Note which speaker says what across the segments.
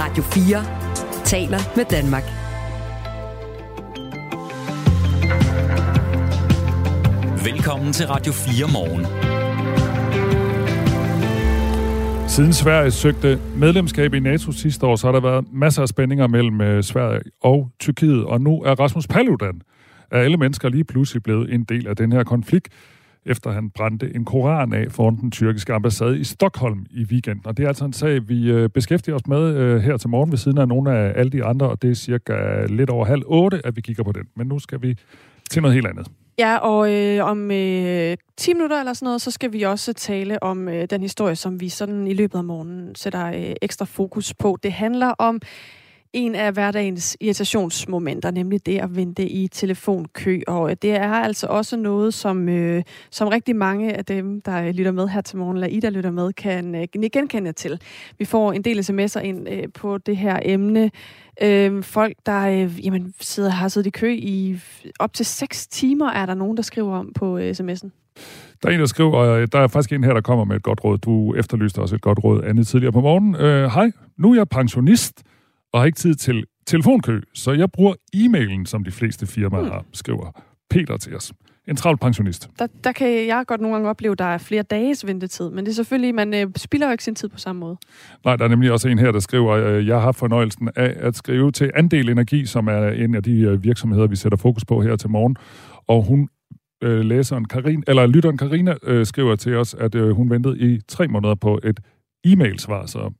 Speaker 1: Radio 4 taler med Danmark.
Speaker 2: Velkommen til Radio 4 morgen.
Speaker 3: Siden Sverige søgte medlemskab i NATO sidste år, så har der været masser af spændinger mellem øh, Sverige og Tyrkiet, og nu er Rasmus Paludan af alle mennesker lige pludselig blevet en del af den her konflikt, efter han brændte en koran af foran den tyrkiske ambassade i Stockholm i weekenden. Og det er altså en sag, vi øh, beskæftiger os med øh, her til morgen ved siden af nogle af alle de andre, og det er cirka lidt over halv otte, at vi kigger på den. Men nu skal vi til noget helt andet.
Speaker 4: Ja, og øh, om øh, 10 minutter eller sådan noget, så skal vi også tale om øh, den historie, som vi sådan i løbet af morgenen sætter øh, ekstra fokus på. Det handler om en af hverdagens irritationsmomenter, nemlig det at vente i telefonkø. Og øh, det er altså også noget, som, øh, som rigtig mange af dem, der øh, lytter med her til morgen, eller I, der lytter med, kan øh, genkende til. Vi får en del sms'er ind øh, på det her emne. Øh, folk, der øh, jamen, sidder, har siddet i kø i op til 6 timer, er der nogen, der skriver om på øh, sms'en.
Speaker 3: Der er en, der skriver, og der er faktisk en her, der kommer med et godt råd. Du efterlyste også et godt råd andet tidligere på morgen. Øh, Hej, nu er jeg pensionist og har ikke tid til telefonkø, så jeg bruger e-mailen, som de fleste firmaer mm. har, skriver Peter til os. En travl pensionist.
Speaker 4: Der, der kan jeg godt nogle gange opleve, at der er flere dages ventetid, men det er selvfølgelig, man øh, spilder jo ikke sin tid på samme måde.
Speaker 3: Nej, der er nemlig også en her, der skriver, at øh, jeg har fornøjelsen af at skrive til Andel Energi, som er en af de øh, virksomheder, vi sætter fokus på her til morgen. Og hun øh, læseren Karin, eller lytteren Karina øh, skriver til os, at øh, hun ventede i tre måneder på et e-mail-svar, så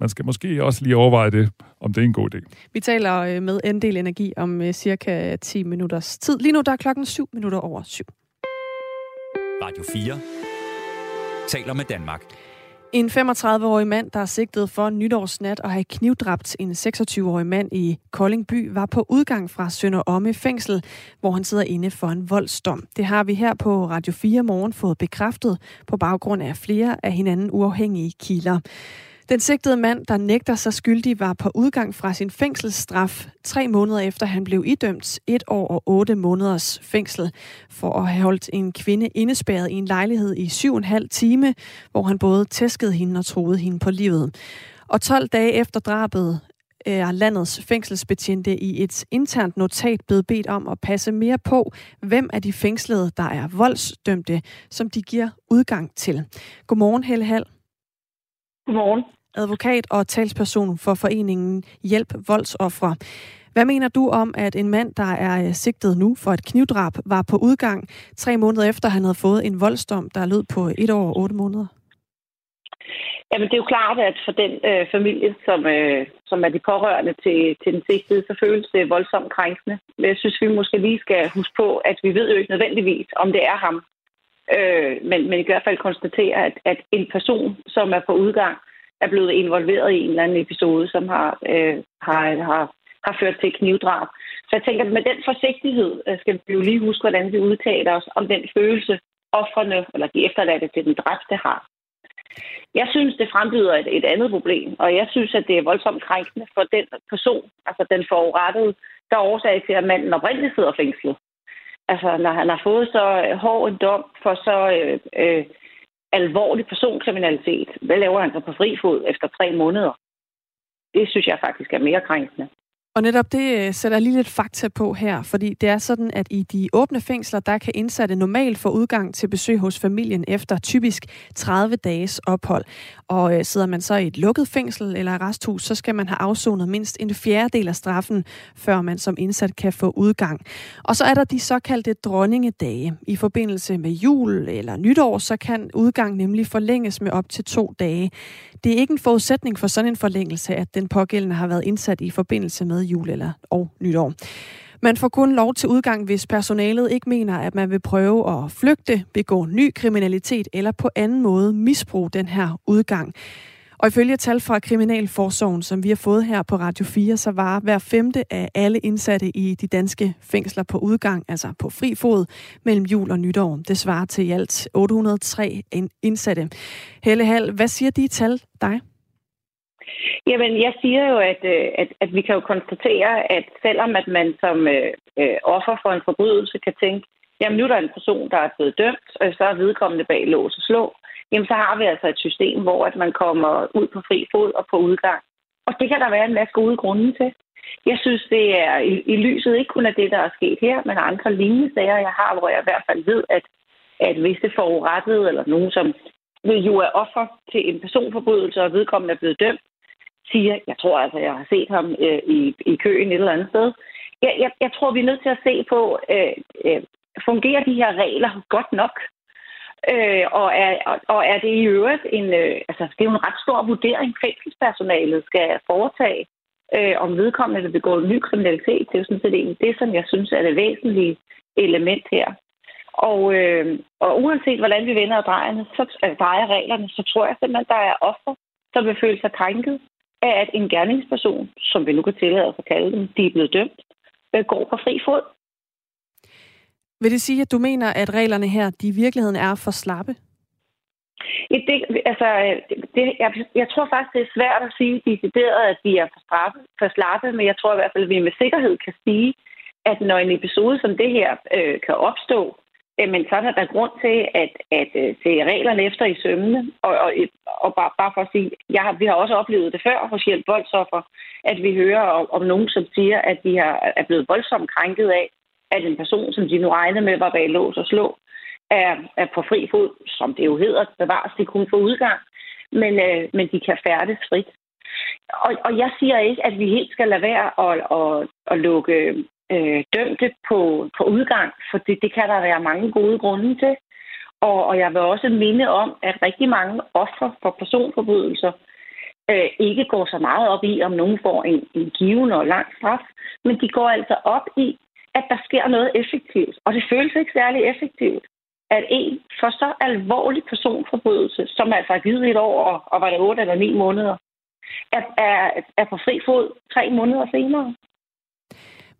Speaker 3: man skal måske også lige overveje det, om det er en god idé.
Speaker 4: Vi taler øh, med Andel Energi om øh, cirka 10 minutters tid. Lige nu der er klokken 7 minutter over 7.
Speaker 2: Radio 4 taler med Danmark.
Speaker 4: En 35-årig mand, der er sigtet for nytårsnat og have knivdræbt en 26-årig mand i Koldingby, var på udgang fra Sønder Omme fængsel, hvor han sidder inde for en voldsdom. Det har vi her på Radio 4 morgen fået bekræftet på baggrund af flere af hinanden uafhængige kilder. Den sigtede mand, der nægter sig skyldig, var på udgang fra sin fængselsstraf tre måneder efter han blev idømt et år og otte måneders fængsel for at have holdt en kvinde indespærret i en lejlighed i syv og en halv time, hvor han både tæskede hende og troede hende på livet. Og 12 dage efter drabet er landets fængselsbetjente i et internt notat blevet bedt om at passe mere på, hvem af de fængslede, der er voldsdømte, som de giver udgang til. Godmorgen, Helle Hall.
Speaker 5: Godmorgen
Speaker 4: advokat og talsperson for foreningen Hjælp Voldsoffre. Hvad mener du om, at en mand, der er øh, sigtet nu for et knivdrab, var på udgang tre måneder efter, han havde fået en voldsdom, der lød på et år og otte måneder?
Speaker 5: Jamen, det er jo klart, at for den øh, familie, som, øh, som er de pårørende til, til den sigtede, så føles det voldsomt krænkende. Men jeg synes, vi måske lige skal huske på, at vi ved jo ikke nødvendigvis, om det er ham. Øh, men, men i hvert fald konstatere, at, at en person, som er på udgang, er blevet involveret i en eller anden episode, som har, øh, har, har, har ført til knivdrab. Så jeg tænker, at med den forsigtighed øh, skal vi jo lige huske, hvordan vi udtaler os om den følelse, offrene eller de efterladte til den dræbte har. Jeg synes, det frembyder et, et andet problem, og jeg synes, at det er voldsomt krænkende for den person, altså den forurettede, der er årsag til, at manden oprindeligt sidder fængslet. Altså, når han har fået så hård en dom for så øh, øh, alvorlig personkriminalitet. Hvad laver han så på fri fod efter tre måneder? Det synes jeg faktisk er mere krænkende.
Speaker 4: Og netop det øh, sætter jeg lige lidt fakta på her, fordi det er sådan, at i de åbne fængsler, der kan indsatte normalt få udgang til besøg hos familien efter typisk 30 dages ophold. Og øh, sidder man så i et lukket fængsel eller arresthus, så skal man have afsonet mindst en fjerdedel af straffen, før man som indsat kan få udgang. Og så er der de såkaldte dronningedage. I forbindelse med jul eller nytår, så kan udgang nemlig forlænges med op til to dage. Det er ikke en forudsætning for sådan en forlængelse, at den pågældende har været indsat i forbindelse med jul eller og nytår. Man får kun lov til udgang, hvis personalet ikke mener, at man vil prøve at flygte, begå ny kriminalitet eller på anden måde misbruge den her udgang. Og ifølge tal fra Kriminalforsorgen, som vi har fået her på Radio 4, så var hver femte af alle indsatte i de danske fængsler på udgang, altså på fri fod, mellem jul og nytår. Det svarer til i alt 803 indsatte. Helle Hall, hvad siger de tal dig?
Speaker 5: Jamen, jeg siger jo, at, øh, at, at vi kan jo konstatere, at selvom at man som øh, øh, offer for en forbrydelse kan tænke, jamen nu er der en person, der er blevet dømt, og så er vedkommende bag lås og slå, jamen så har vi altså et system, hvor at man kommer ud på fri fod og på udgang. Og det kan der være en masse gode grunde til. Jeg synes, det er i, i lyset ikke kun af det, der er sket her, men andre lignende sager, jeg har, hvor jeg i hvert fald ved, at, at hvis det forurettede, eller nogen, som jo er offer til en personforbrydelse, og vedkommende er blevet dømt, siger, jeg tror altså, jeg har set ham øh, i, i køen et eller andet sted. Jeg, jeg, jeg tror, vi er nødt til at se på, øh, øh, fungerer de her regler godt nok? Øh, og, er, og, og er det i øvrigt en, øh, altså det er jo en ret stor vurdering, fængselspersonalet skal foretage, øh, om vedkommende vil begå ny kriminalitet. Det er jo sådan set egentlig det, som jeg synes er det væsentlige element her. Og, øh, og uanset hvordan vi vender og drejer, så, øh, drejer reglerne, så tror jeg simpelthen, at der er offer, som vil føle sig krænket at en gerningsperson, som vi nu kan tillade os at kalde dem, de er blevet dømt, øh, går på fri fod.
Speaker 4: Vil det sige, at du mener, at reglerne her, de i virkeligheden er for slappe?
Speaker 5: Ja, det, altså, det, jeg, jeg tror faktisk, det er svært at sige decideret, at de er for, straffe, for slappe, men jeg tror i hvert fald, at vi med sikkerhed kan sige, at når en episode som det her øh, kan opstå, Øh, men så er der grund til at, at at se reglerne efter i sømmene. Og, og, og bare, bare for at sige, jeg har, vi har også oplevet det før hos Hjælp Voldsoffer, at vi hører om, om nogen, som siger, at de har, er blevet voldsomt krænket af, at en person, som de nu regnede med, var bag lås og slå, er, er på fri fod, som det jo hedder, bevares de kun for udgang, men, øh, men de kan færdes frit. Og, og jeg siger ikke, at vi helt skal lade være at, at, at lukke øh, dømte på, på udgang, for det, det kan der være mange gode grunde til. Og, og jeg vil også minde om, at rigtig mange ofre for personforbrydelser øh, ikke går så meget op i, om nogen får en, en given og lang straf, men de går altså op i, at der sker noget effektivt. Og det føles ikke særlig effektivt, at en for så alvorlig personforbrydelse, som altså er givet et år, og, og var det otte eller ni måneder, er, er, er på fri fod tre måneder senere.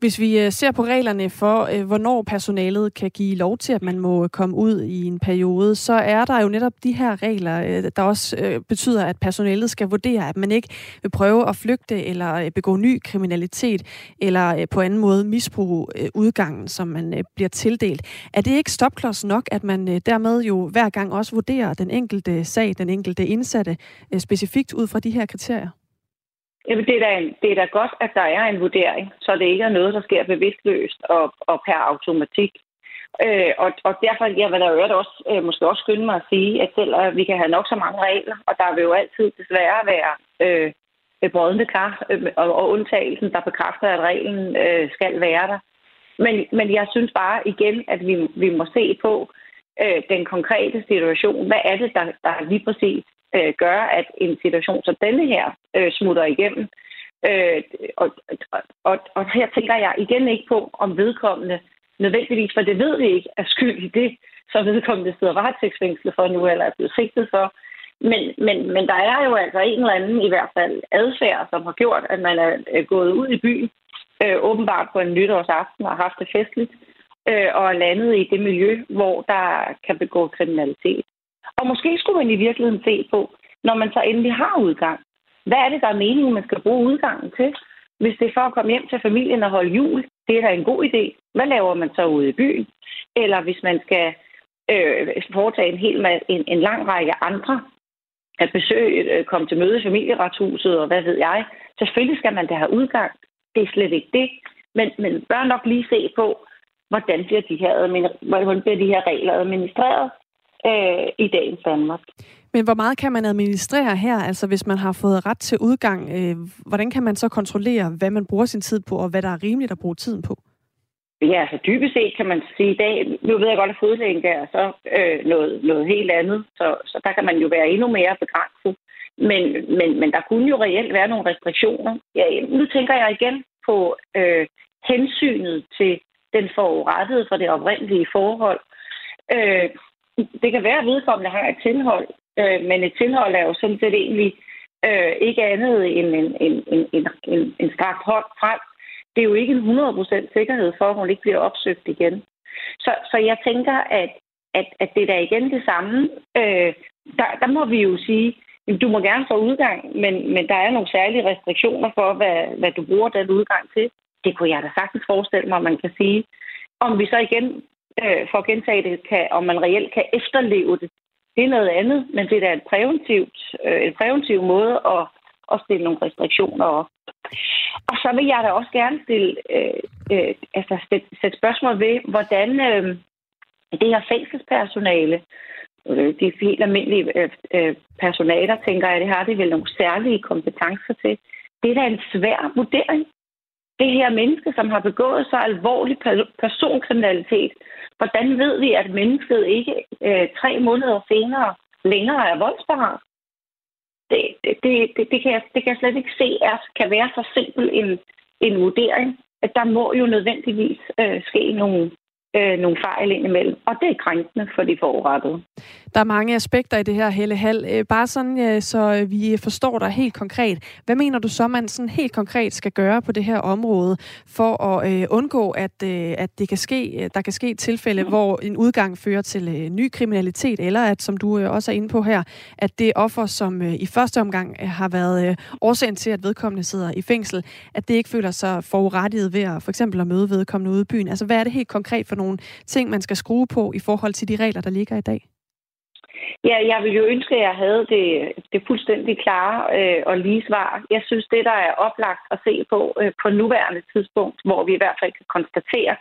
Speaker 4: Hvis vi øh, ser på reglerne for, øh, hvornår personalet kan give lov til, at man må øh, komme ud i en periode, så er der jo netop de her regler, der også betyder, at personalet skal vurdere, at man ikke vil prøve at flygte eller begå ny kriminalitet, eller på anden måde misbruge udgangen, som man bliver tildelt. Er det ikke stopklods nok, at man dermed jo hver gang også vurderer den enkelte sag, den enkelte indsatte, specifikt ud fra de her kriterier?
Speaker 5: Jamen, det er, da en, det er da godt, at der er en vurdering, så det ikke er noget, der sker bevidstløst og, og per automatik. Øh, og, og derfor jeg vil der jo også, øh, måske også skynde mig at sige, at selvom øh, vi kan have nok så mange regler, og der vil jo altid desværre være øh, brødende kar øh, og, og undtagelsen, der bekræfter, at reglen øh, skal være der. Men, men jeg synes bare igen, at vi, vi må se på øh, den konkrete situation. Hvad er det, der, der lige præcis øh, gør, at en situation som denne her øh, smutter igennem. Øh, og, og, og her tænker jeg igen ikke på, om vedkommende nødvendigvis, for det ved vi ikke, er skyld i det, som vedkommende sidder varetægtsfængslet for nu, eller er blevet sigtet for. Men, men, men der er jo altså en eller anden i hvert fald adfærd, som har gjort, at man er gået ud i byen, øh, åbenbart på en nytårsaften og haft det festligt, øh, og er landet i det miljø, hvor der kan begå kriminalitet. Og måske skulle man i virkeligheden se på, når man så endelig har udgang, hvad er det, der er meningen, man skal bruge udgangen til? Hvis det er for at komme hjem til familien og holde jul, det er da en god idé. Hvad laver man så ude i byen? Eller hvis man skal øh, foretage en, hel, en, en lang række andre at besøge, øh, komme til møde i familieretshuset og hvad ved jeg. Selvfølgelig skal man da have udgang. Det er slet ikke det. Men men bør nok lige se på, hvordan bliver de her, hvordan bliver de her regler administreret, øh, i dagens Danmark.
Speaker 4: Men hvor meget kan man administrere her? Altså hvis man har fået ret til udgang, øh, hvordan kan man så kontrollere, hvad man bruger sin tid på, og hvad der er rimeligt at bruge tiden på?
Speaker 5: Ja, altså dybest set kan man sige i dag, nu ved jeg godt, at fodlænge er så øh, noget, noget helt andet, så, så der kan man jo være endnu mere begrænset. Men, men, men der kunne jo reelt være nogle restriktioner. Ja, nu tænker jeg igen på øh, hensynet til den forurettede for det oprindelige forhold. Øh, det kan være, at vedkommende har et tilhold, øh, men et tilhold er jo sådan set egentlig øh, ikke andet end en, en, en, en, en, en strakt hånd frem. Det er jo ikke en 100% sikkerhed for, at hun ikke bliver opsøgt igen. Så, så jeg tænker, at, at, at det er da igen det samme. Øh, der, der må vi jo sige, at du må gerne få udgang, men, men der er nogle særlige restriktioner for, hvad, hvad du bruger den udgang til. Det kunne jeg da sagtens forestille mig, man kan sige. Om vi så igen øh, for at gentage det, kan, om man reelt kan efterleve det, det er noget andet, men det er da en, præventivt, øh, en præventiv måde at, at stille nogle restriktioner op. Og så vil jeg da også gerne stille, øh, øh, altså sætte, sætte spørgsmål ved, hvordan øh, det her fængselspersonale, øh, de helt almindelige øh, øh personaler, tænker jeg, det har de vel nogle særlige kompetencer til. Det er da en svær vurdering. Det her menneske, som har begået så alvorlig personkriminalitet, hvordan ved vi, at mennesket ikke øh, tre måneder senere længere er voldsparat? Det, det, det, det, kan jeg, det kan jeg slet ikke se er, kan være så simpel en, en vurdering, at der må jo nødvendigvis øh, ske nogle, øh, nogle fejl indimellem. Og det er krænkende for de forurettede.
Speaker 4: Der er mange aspekter i det her, Helle Hall. Øh, bare sådan, øh, så vi forstår dig helt konkret. Hvad mener du så, man sådan helt konkret skal gøre på det her område, for at øh, undgå, at, øh, at det kan ske, der kan ske tilfælde, hvor en udgang fører til øh, ny kriminalitet, eller at, som du øh, også er inde på her, at det offer, som øh, i første omgang øh, har været øh, årsagen til, at vedkommende sidder i fængsel, at det ikke føler sig forurettet ved at for eksempel at møde vedkommende ude i byen. Altså, hvad er det helt konkret for nogle ting, man skal skrue på i forhold til de regler, der ligger i dag?
Speaker 5: Ja, jeg ville jo ønske, at jeg havde det, det fuldstændig klare øh, og lige svar. Jeg synes, det, der er oplagt at se på øh, på nuværende tidspunkt, hvor vi i hvert fald kan konstatere,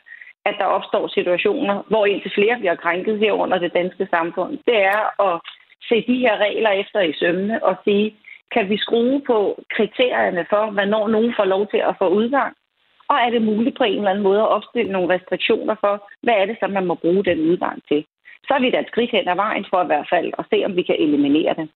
Speaker 5: at der opstår situationer, hvor indtil flere bliver krænket her under det danske samfund, det er at se de her regler efter i sømne og sige, kan vi skrue på kriterierne for, hvornår nogen får lov til at få udgang, og er det muligt på en eller anden måde at opstille nogle restriktioner for, hvad er det, som man må bruge den udgang til? Så er vi da et skridt hen ad vejen for i hvert fald at se, om vi kan eliminere det.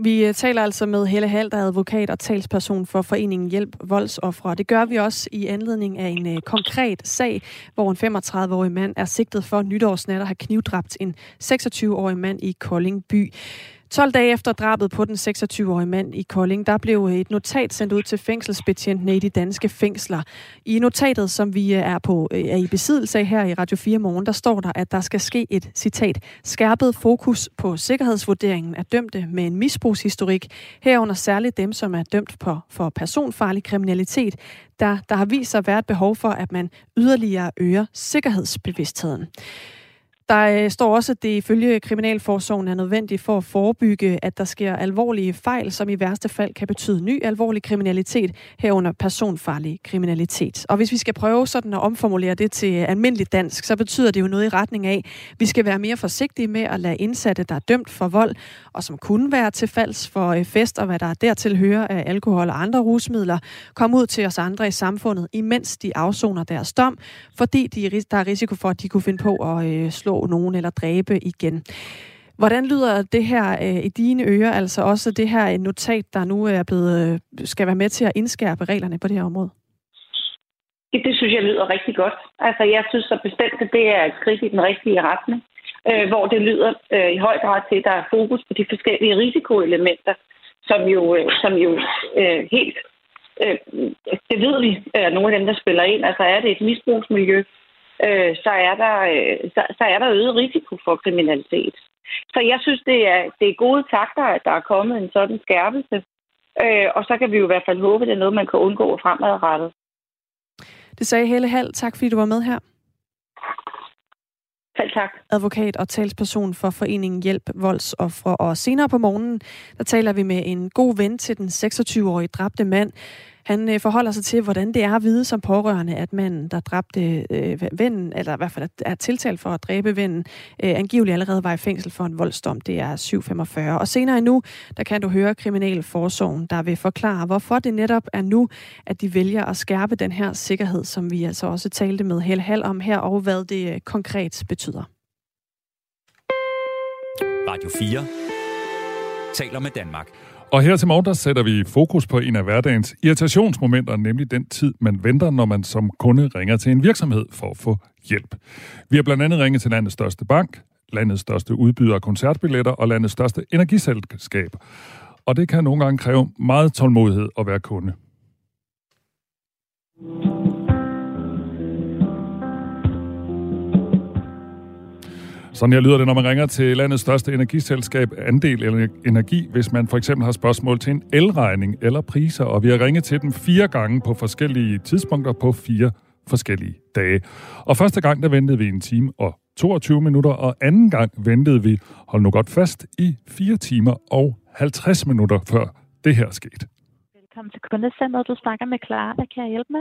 Speaker 4: Vi øh, taler altså med Helle Hald, der er advokat og talsperson for Foreningen Hjælp Voldsoffre. Det gør vi også i anledning af en øh, konkret sag, hvor en 35-årig mand er sigtet for nytårsnat at have knivdræbt en 26-årig mand i Kolding by. 12 dage efter drabet på den 26-årige mand i Kolding, der blev et notat sendt ud til fængselsbetjentene i de danske fængsler. I notatet, som vi øh, er, på, øh, er i besiddelse af her i Radio 4 morgen, der står der, at der skal ske et, citat, skærpet fokus på sikkerhedsvurderingen af dømte med en misbrugshistorik, herunder særligt dem, som er dømt på, for personfarlig kriminalitet, der, der har vist sig at være et behov for, at man yderligere øger sikkerhedsbevidstheden. Der øh, står også, at det ifølge Kriminalforsorgen er nødvendigt for at forebygge, at der sker alvorlige fejl, som i værste fald kan betyde ny alvorlig kriminalitet, herunder personfarlig kriminalitet. Og hvis vi skal prøve sådan at omformulere det til almindeligt dansk, så betyder det jo noget i retning af, at vi skal være mere forsigtige med at lade indsatte, der er dømt for vold, og som kunne være til falds for øh, fest og hvad der dertil hører af alkohol og andre rusmidler, komme ud til os andre i samfundet, imens de afsoner deres dom, fordi de, der er risiko for, at de kunne finde på at øh, slå nogen eller dræbe igen. Hvordan lyder det her øh, i dine ører, altså også det her øh, notat, der nu er blevet, øh, skal være med til at indskærpe reglerne på det her område?
Speaker 5: Det, det synes jeg lyder rigtig godt. Altså, jeg synes så bestemt, at det er et skridt i den rigtige retning, øh, hvor det lyder øh, i høj grad til, at der er fokus på de forskellige risikoelementer, som jo, øh, som jo øh, helt, øh, det ved vi, er nogle af dem, der spiller ind. Altså, er det et misbrugsmiljø, øh, så, er der, øh, så, så er der øget risiko for kriminalitet. Så jeg synes, det er, det er gode takter, at der er kommet en sådan skærpelse. Øh, og så kan vi jo i hvert fald håbe, at det er noget, man kan undgå fremadrettet.
Speaker 4: Det sagde Helle Hall. Tak fordi du var med her.
Speaker 5: Selv tak.
Speaker 4: Advokat og talsperson for Foreningen Hjælp Voldsoffre. Og senere på morgenen, der taler vi med en god ven til den 26-årige dræbte mand, han øh, forholder sig til, hvordan det er at vide som pårørende, at manden, der dræbte øh, vennen, eller i hvert fald er tiltalt for at dræbe vennen, øh, angiveligt allerede var i fængsel for en voldsdom. Det er 745. Og senere endnu, der kan du høre Kriminalforsorgen, der vil forklare, hvorfor det netop er nu, at de vælger at skærpe den her sikkerhed, som vi altså også talte med Hel Hal om her, og hvad det øh, konkret betyder.
Speaker 2: Radio 4 taler med Danmark.
Speaker 3: Og her til morgen, der sætter vi fokus på en af hverdagens irritationsmomenter, nemlig den tid, man venter, når man som kunde ringer til en virksomhed for at få hjælp. Vi har blandt andet ringet til landets største bank, landets største udbyder af koncertbilletter og landets største energiselskab. Og det kan nogle gange kræve meget tålmodighed at være kunde. Sådan her lyder det, når man ringer til landets største energiselskab Andel eller Energi, hvis man for eksempel har spørgsmål til en elregning eller priser, og vi har ringet til dem fire gange på forskellige tidspunkter på fire forskellige dage. Og første gang, der ventede vi en time og 22 minutter, og anden gang ventede vi, hold nu godt fast, i 4 timer og 50 minutter, før det her skete.
Speaker 6: Velkommen til kundecenteret. Du snakker med Clara. Hvad kan jeg hjælpe med?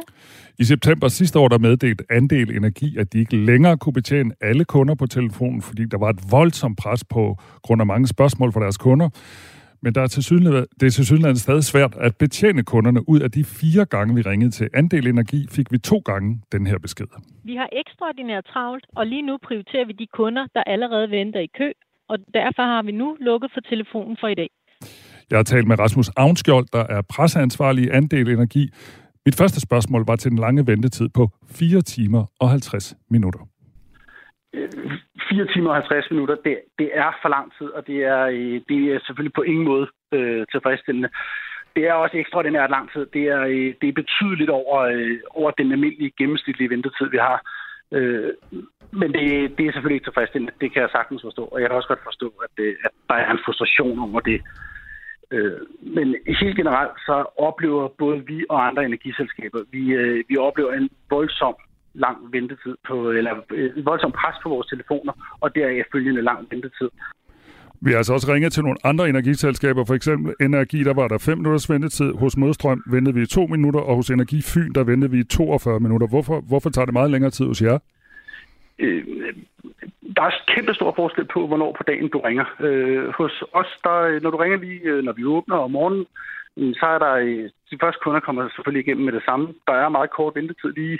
Speaker 3: I september sidste år, der meddelte Andel Energi, at de ikke længere kunne betjene alle kunder på telefonen, fordi der var et voldsomt pres på grund af mange spørgsmål fra deres kunder. Men der er til det er til synligheden stadig svært at betjene kunderne. Ud af de fire gange, vi ringede til Andel Energi, fik vi to gange den her besked.
Speaker 6: Vi har ekstraordinært travlt, og lige nu prioriterer vi de kunder, der allerede venter i kø, og derfor har vi nu lukket for telefonen for i dag.
Speaker 3: Jeg har talt med Rasmus Avnskjold, der er presseansvarlig i Andel Energi. Mit første spørgsmål var til den lange ventetid på 4 timer og 50 minutter.
Speaker 7: 4 timer og 50 minutter, det, det er for lang tid, og det er, øh, det er selvfølgelig på ingen måde øh, tilfredsstillende. Det er også ekstraordinært lang tid. Det er, øh, det er betydeligt over, øh, over den almindelige gennemsnitlige ventetid, vi har. Øh, men det, det er selvfølgelig ikke tilfredsstillende. Det kan jeg sagtens forstå. Og jeg kan også godt forstå, at, det, at der er en frustration over det. Øh, men helt generelt så oplever både vi og andre energiselskaber, vi, øh, vi oplever en voldsom lang ventetid på, eller øh, voldsom pres på vores telefoner, og deraf følgende lang ventetid.
Speaker 3: Vi har altså også ringet til nogle andre energiselskaber, for eksempel Energi, der var der 5 minutters ventetid. Hos Modstrøm ventede vi 2 minutter, og hos Energi Fyn, der ventede vi 42 minutter. Hvorfor, hvorfor tager det meget længere tid hos jer?
Speaker 7: Øh, der er kæmpe stor forskel på, hvornår på dagen du ringer. Øh, hos os, der, når du ringer lige, øh, når vi åbner om morgenen, mm, så er der, øh, de første kunder kommer selvfølgelig igennem med det samme. Der er meget kort ventetid lige,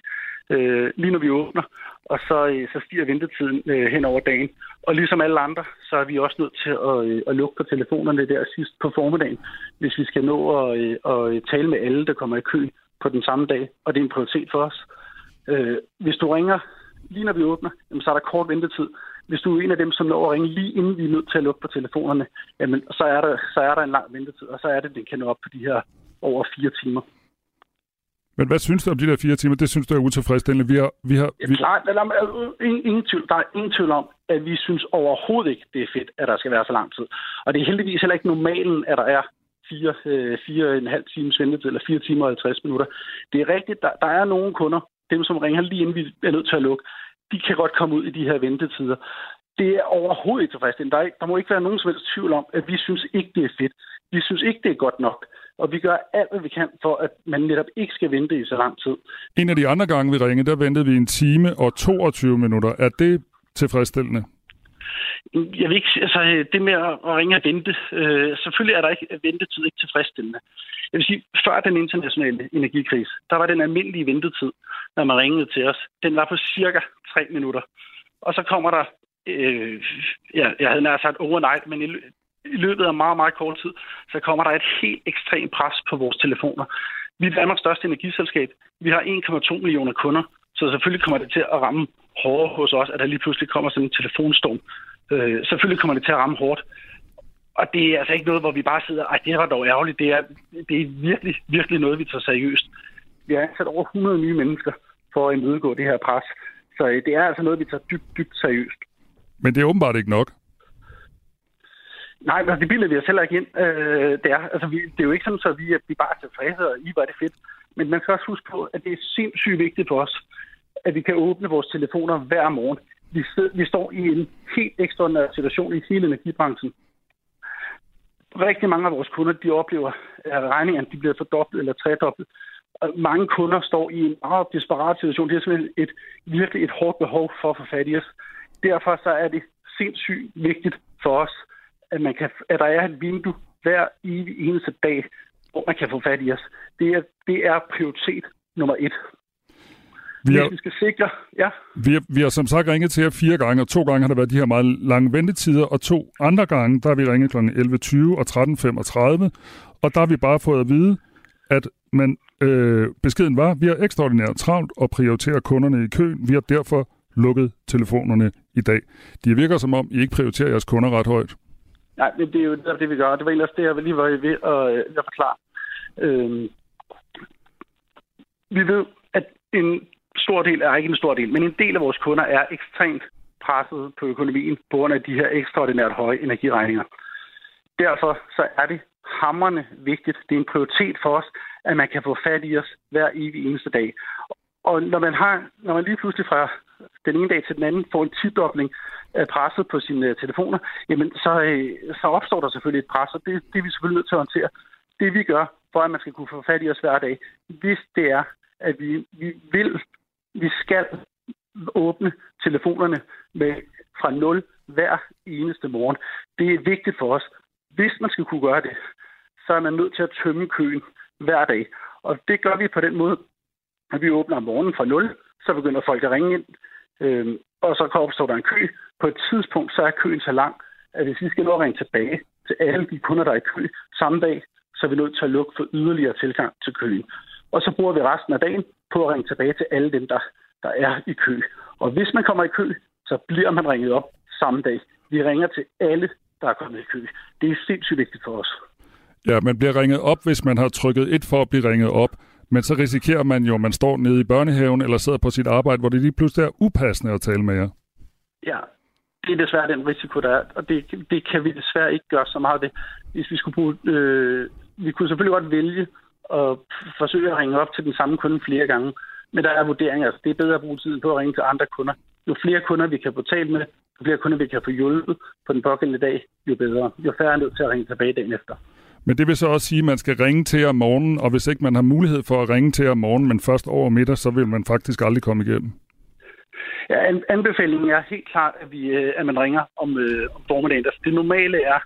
Speaker 7: øh, lige når vi åbner, og så, øh, så stiger ventetiden øh, hen over dagen. Og ligesom alle andre, så er vi også nødt til at, øh, at lukke på telefonerne der sidst på formiddagen, hvis vi skal nå at, øh, at tale med alle, der kommer i kø på den samme dag, og det er en prioritet for os. Øh, hvis du ringer lige når vi åbner, jamen, så er der kort ventetid. Hvis du er en af dem, som når at ringe lige inden vi er nødt til at lukke på telefonerne, jamen, så, er der, så er der en lang ventetid, og så er det, den kan nå op på de her over fire timer.
Speaker 3: Men hvad synes du om de der fire timer? Det synes du er utilfredsstillende. Vi har, vi har, vi...
Speaker 7: Ja, klart, der, ingen, ingen tvivl, der er ingen tvivl om, at vi synes overhovedet ikke, det er fedt, at der skal være så lang tid. Og det er heldigvis heller ikke normalen, at der er fire, øh, fire en halv times ventetid, eller fire timer og 50 minutter. Det er rigtigt, der, der er nogle kunder, dem som ringer lige inden vi er nødt til at lukke, de kan godt komme ud i de her ventetider. Det er overhovedet ikke tilfredsstillende. Der, der må ikke være nogen som helst tvivl om, at vi synes ikke, det er fedt. Vi synes ikke, det er godt nok. Og vi gør alt, hvad vi kan for, at man netop ikke skal vente i så lang tid.
Speaker 3: En af de andre gange, vi ringede, der ventede vi en time og 22 minutter. Er det tilfredsstillende?
Speaker 7: Jeg vil ikke, altså, det med at ringe og vente, øh, selvfølgelig er der ikke ventetid ikke tilfredsstillende. Jeg vil sige, før den internationale energikrise, der var den almindelige ventetid, når man ringede til os, den var på cirka 3 minutter. Og så kommer der, øh, ja, jeg havde nær sagt overnight, men i, i løbet af meget, meget kort tid, så kommer der et helt ekstremt pres på vores telefoner. Vi er Danmarks største energiselskab. Vi har 1,2 millioner kunder, så selvfølgelig kommer det til at ramme hårdere hos os, at der lige pludselig kommer sådan en telefonstorm. Øh, selvfølgelig kommer det til at ramme hårdt. Og det er altså ikke noget, hvor vi bare sidder, ej, det var dog ærgerligt. Det er, det er virkelig, virkelig noget, vi tager seriøst. Vi har ansat over 100 nye mennesker for at imødegå det her pres. Så øh, det er altså noget, vi tager dybt, dybt seriøst.
Speaker 3: Men det er åbenbart ikke nok.
Speaker 7: Nej, men det bilder vi os heller ikke ind. Øh, det, er, altså, vi, det er jo ikke sådan, at vi, at vi bare er tilfredse, og I var det fedt. Men man skal også huske på, at det er sindssygt vigtigt for os, at vi kan åbne vores telefoner hver morgen. Vi, vi står i en helt ekstraordinær situation i hele energibranchen. Rigtig mange af vores kunder, de oplever, at regningerne de bliver fordoblet eller tredoblet. Mange kunder står i en meget desperat situation. Det er simpelthen et, virkelig et hårdt behov for at få fat i os. Derfor så er det sindssygt vigtigt for os, at, man kan, at der er et vindue hver eneste dag, hvor man kan få fat i os. Det er, det er prioritet nummer et. Vi har, vi skal sikre, ja.
Speaker 3: Vi har, vi har som sagt ringet til jer fire gange, og to gange har der været de her meget lange ventetider, og to andre gange, der har vi ringet kl. 11.20 og 13.35, og der har vi bare fået at vide, at man, øh, beskeden var, vi har ekstraordinært travlt og prioriterer kunderne i køen. Vi har derfor lukket telefonerne i dag. De virker som om, I ikke prioriterer jeres kunder ret højt.
Speaker 7: Nej, det, det er jo det, det, vi gør. Det var ellers det, jeg lige var ved at, at forklare. Øhm, vi ved, at en stor del, er ikke en stor del, men en del af vores kunder er ekstremt presset på økonomien på grund af de her ekstraordinært høje energiregninger. Derfor så er det hammerne vigtigt. Det er en prioritet for os, at man kan få fat i os hver evig eneste dag. Og når man, har, når man lige pludselig fra den ene dag til den anden får en tidobling af presset på sine øh, telefoner, jamen så, øh, så opstår der selvfølgelig et pres, og det, det er vi selvfølgelig nødt til at håndtere. det vi gør, for at man skal kunne få fat i os hver dag, hvis det er, at vi, vi vil, vi skal åbne telefonerne med fra 0 hver eneste morgen. Det er vigtigt for os. Hvis man skal kunne gøre det, så er man nødt til at tømme køen hver dag. Og det gør vi på den måde, at vi åbner om morgenen fra 0, så begynder folk at ringe ind, øh, og så opstår der en kø. På et tidspunkt, så er køen så lang, at hvis vi skal nå at ringe tilbage til alle de kunder, der er i kø samme dag, så er vi nødt til at lukke for yderligere tilgang til køen. Og så bruger vi resten af dagen på at ringe tilbage til alle dem, der, der er i kø. Og hvis man kommer i kø, så bliver man ringet op samme dag. Vi ringer til alle, der er kommet i kø. Det er sindssygt vigtigt for os.
Speaker 3: Ja, man bliver ringet op, hvis man har trykket et for at blive ringet op. Men så risikerer man jo, at man står nede i børnehaven eller sidder på sit arbejde, hvor det lige pludselig er upassende at tale med jer.
Speaker 7: Ja, det er desværre den risiko, der er, og det, det kan vi desværre ikke gøre så meget ved. Hvis vi skulle bruge, øh, vi kunne selvfølgelig godt vælge at forsøge at ringe op til den samme kunde flere gange, men der er vurderinger. Altså, det er bedre at bruge tiden på at ringe til andre kunder. Jo flere kunder vi kan få talt med, jo flere kunder vi kan få hjulpet på den pågældende dag, jo bedre. Jo færre er nødt til at ringe tilbage dagen efter.
Speaker 3: Men det vil så også sige, at man skal ringe til om morgenen, og hvis ikke man har mulighed for at ringe til om morgenen, men først over middag, så vil man faktisk aldrig komme igennem.
Speaker 7: Ja, anbefalingen er helt klart, at, vi, øh, at man ringer om, øh, om formiddagen. Altså, det normale er,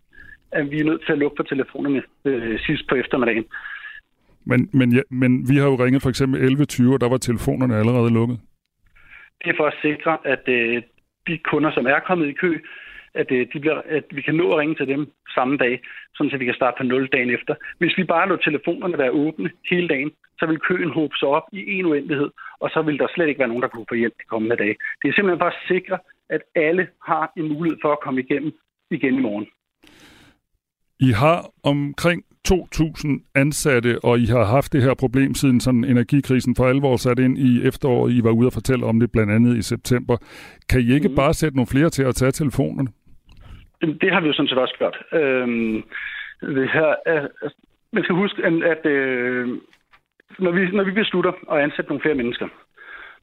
Speaker 7: at vi er nødt til at lukke for telefonerne øh, sidst på eftermiddagen.
Speaker 3: Men, men, ja, men vi har jo ringet for eksempel 11.20, og der var telefonerne allerede lukket.
Speaker 7: Det er for at sikre, at øh, de kunder, som er kommet i kø, at, øh, de bliver, at vi kan nå at ringe til dem samme dag, sådan så vi kan starte på 0 dagen efter. Hvis vi bare lå telefonerne være åbne hele dagen, så vil køen håbe sig op i en uendelighed, og så vil der slet ikke være nogen, der kunne få hjælp de kommende dage. Det er simpelthen bare at sikre, at alle har en mulighed for at komme igennem igen i morgen.
Speaker 3: I har omkring 2.000 ansatte, og I har haft det her problem siden sådan energikrisen for alvor sat ind i efteråret. I var ude og fortælle om det blandt andet i september. Kan I ikke mm. bare sætte nogle flere til at tage telefonerne?
Speaker 7: Det har vi jo sådan set også gjort. Øhm, det her, altså, man skal huske, at, at øh, når, vi, når vi beslutter at ansætte nogle flere mennesker,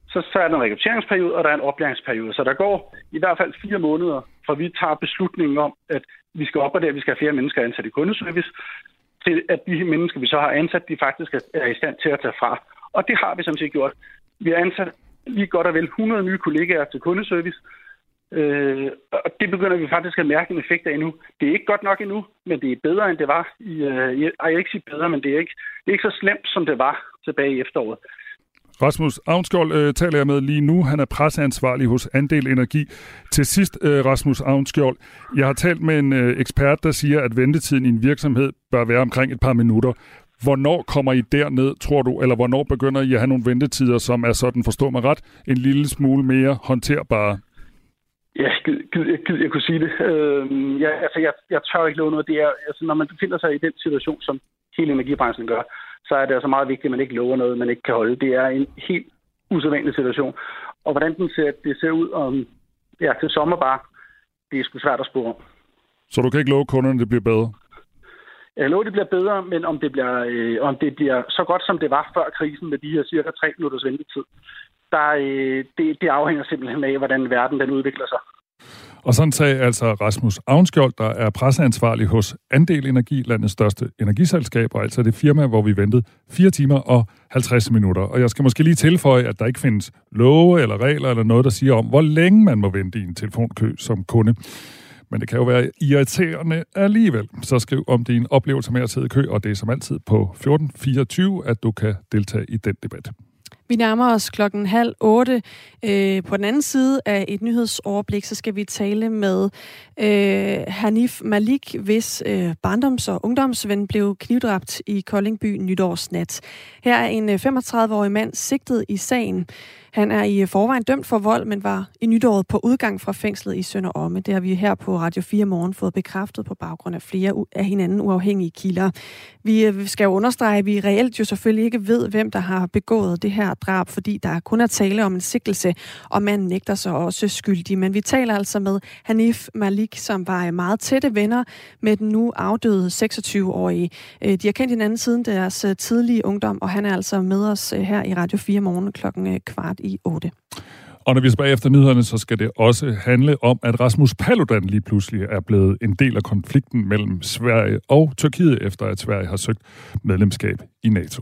Speaker 7: så, så er der en rekrutteringsperiode, og der er en oplæringsperiode. Så der går i hvert fald fire måneder, fra vi tager beslutningen om, at vi skal op og der, vi skal have flere mennesker ansat i kundeservice, til at de mennesker, vi så har ansat, de faktisk er i stand til at tage fra. Og det har vi som set gjort. Vi har ansat lige godt og vel 100 nye kollegaer til kundeservice, Øh, og det begynder vi faktisk at mærke en effekt af nu. Det er ikke godt nok endnu, men det er bedre, end det var. I, øh, jeg, jeg ikke sige bedre, men det er, ikke, det er ikke så slemt, som det var tilbage i efteråret.
Speaker 3: Rasmus Avnskjold øh, taler jeg med lige nu. Han er presseansvarlig hos Andel Energi. Til sidst, øh, Rasmus Avnskjold, jeg har talt med en øh, ekspert, der siger, at ventetiden i en virksomhed bør være omkring et par minutter. Hvornår kommer I derned, tror du, eller hvornår begynder I at have nogle ventetider, som er sådan, forstå mig ret, en lille smule mere håndterbare?
Speaker 7: Ja, gid, gid, gid jeg kunne sige det. Øh, ja, altså, jeg, jeg tør ikke love noget. Det er, altså, når man befinder sig i den situation, som hele energibranchen gør, så er det altså meget vigtigt, at man ikke lover noget, man ikke kan holde. Det er en helt usædvanlig situation. Og hvordan den ser, det ser ud om, ja, til sommer bare, det er sgu svært at spore.
Speaker 3: Så du kan ikke love kunderne, at det bliver bedre?
Speaker 7: Jeg lover, det bliver bedre, men om det bliver, øh, om det bliver så godt, som det var før krisen med de her cirka 3 minutters ventetid, der, øh, det, det afhænger simpelthen af, hvordan verden den udvikler sig.
Speaker 3: Og sådan sagde altså Rasmus Avnskjold, der er presseansvarlig hos Andel Energi, landets største energiselskab, og altså det firma, hvor vi ventede 4 timer og 50 minutter. Og jeg skal måske lige tilføje, at der ikke findes love eller regler eller noget, der siger om, hvor længe man må vente i en telefonkø som kunde. Men det kan jo være irriterende alligevel. Så skriv om din oplevelse med at sidde i kø, og det er som altid på 1424, at du kan deltage i den debat.
Speaker 4: Vi nærmer os klokken halv otte. Øh, på den anden side af et nyhedsoverblik, så skal vi tale med øh, Hanif Malik, hvis øh, barndoms- og ungdomsven blev knivdræbt i Koldingby nytårsnat. Her er en øh, 35-årig mand sigtet i sagen. Han er i øh, forvejen dømt for vold, men var i nytåret på udgang fra fængslet i Sønder Omme. Det har vi her på Radio 4 Morgen fået bekræftet på baggrund af flere af hinanden uafhængige kilder. Vi øh, skal jo understrege, at vi reelt jo selvfølgelig ikke ved, hvem der har begået det her drab, fordi der kun er tale om en sikkelse, og manden nægter sig også skyldig. Men vi taler altså med Hanif Malik, som var øh, meget tætte venner med den nu afdøde 26-årige. Øh, de har kendt hinanden siden deres øh, tidlige ungdom, og han er altså med os her i Radio 4 Morgen klokken kvart i 8.
Speaker 3: Og når vi spørger efter nyhederne, så skal det også handle om, at Rasmus Paludan lige pludselig er blevet en del af konflikten mellem Sverige og Tyrkiet, efter at Sverige har søgt medlemskab i NATO.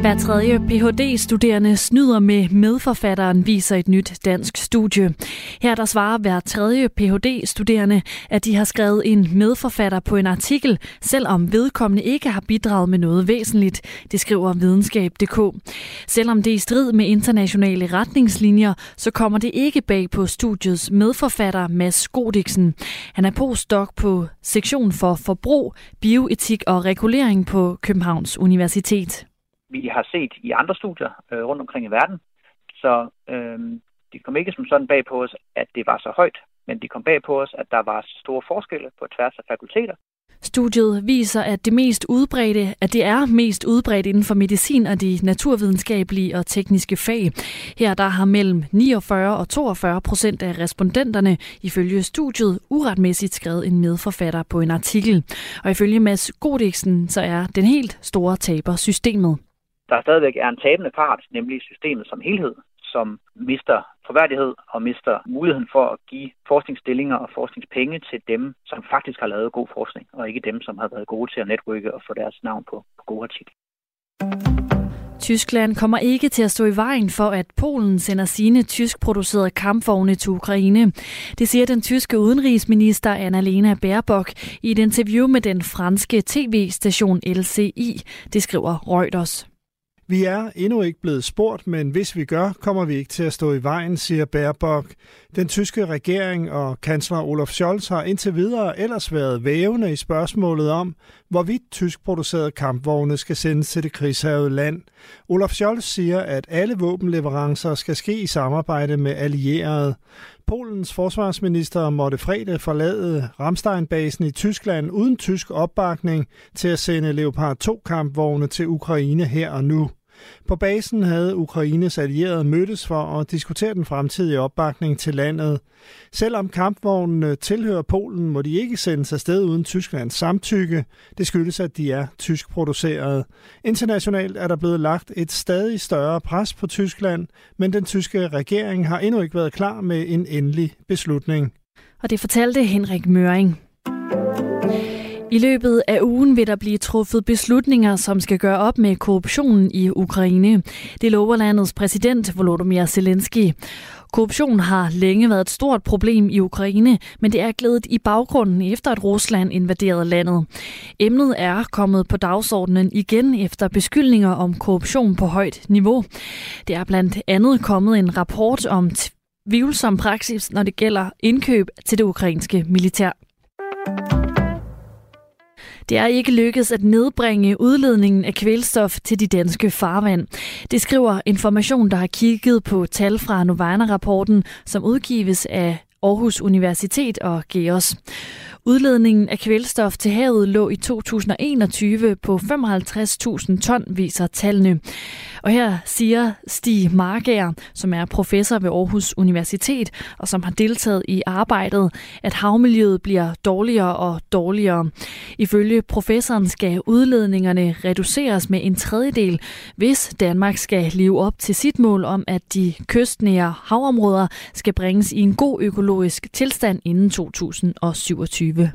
Speaker 8: Hver tredje Ph.D.-studerende snyder med medforfatteren, viser et nyt dansk studie. Her der svarer hver tredje Ph.D.-studerende, at de har skrevet en medforfatter på en artikel, selvom vedkommende ikke har bidraget med noget væsentligt, det skriver videnskab.dk. Selvom det er i strid med internationale retningslinjer, så kommer det ikke bag på studiets medforfatter Mads Godiksen. Han er postdoc på sektion for forbrug, bioetik og regulering på Københavns Universitet
Speaker 9: vi har set i andre studier øh, rundt omkring i verden. Så øh, det kom ikke som sådan bag på os, at det var så højt, men det kom bag på os, at der var store forskelle på tværs af fakulteter.
Speaker 8: Studiet viser, at det mest udbredte, at det er mest udbredt inden for medicin og de naturvidenskabelige og tekniske fag. Her der har mellem 49 og 42 procent af respondenterne ifølge studiet uretmæssigt skrevet en medforfatter på en artikel. Og ifølge Mads Godiksen, så er den helt store taber systemet
Speaker 9: der stadigvæk er en tabende part, nemlig systemet som helhed, som mister forværdighed og mister muligheden for at give forskningsstillinger og forskningspenge til dem, som faktisk har lavet god forskning, og ikke dem, som har været gode til at netværke og få deres navn på, på gode artikler.
Speaker 8: Tyskland kommer ikke til at stå i vejen for, at Polen sender sine tyskproducerede kampvogne til Ukraine. Det siger den tyske udenrigsminister Annalena Baerbock i et interview med den franske tv-station LCI. Det skriver Reuters.
Speaker 10: Vi er endnu ikke blevet spurgt, men hvis vi gør, kommer vi ikke til at stå i vejen, siger Baerbock. Den tyske regering og kansler Olaf Scholz har indtil videre ellers været vævende i spørgsmålet om, hvorvidt tyskproducerede kampvogne skal sendes til det krigshavede land. Olaf Scholz siger, at alle våbenleverancer skal ske i samarbejde med allierede. Polens forsvarsminister måtte fredag forlade Ramstein-basen i Tyskland uden tysk opbakning til at sende Leopard 2-kampvogne til Ukraine her og nu. På basen havde Ukraines allierede mødtes for at diskutere den fremtidige opbakning til landet. Selvom kampvognene tilhører Polen, må de ikke sendes afsted uden Tysklands samtykke. Det skyldes, at de er tysk produceret. Internationalt er der blevet lagt et stadig større pres på Tyskland, men den tyske regering har endnu ikke været klar med en endelig beslutning.
Speaker 8: Og det fortalte Henrik Møring. I løbet af ugen vil der blive truffet beslutninger, som skal gøre op med korruptionen i Ukraine. Det lover landets præsident Volodymyr Zelensky. Korruption har længe været et stort problem i Ukraine, men det er glædet i baggrunden efter, at Rusland invaderede landet. Emnet er kommet på dagsordenen igen efter beskyldninger om korruption på højt niveau. Det er blandt andet kommet en rapport om tvivlsom praksis, når det gælder indkøb til det ukrainske militær. Det er ikke lykkedes at nedbringe udledningen af kvælstof til de danske farvand. Det skriver Information, der har kigget på tal fra Novana-rapporten, som udgives af Aarhus Universitet og GEOS. Udledningen af kvælstof til havet lå i 2021 på 55.000 ton, viser tallene. Og her siger Stig Margager, som er professor ved Aarhus Universitet, og som har deltaget i arbejdet, at havmiljøet bliver dårligere og dårligere. Ifølge professoren skal udledningerne reduceres med en tredjedel, hvis Danmark skal leve op til sit mål om, at de kystnære havområder skal bringes i en god økologisk tilstand inden 2027.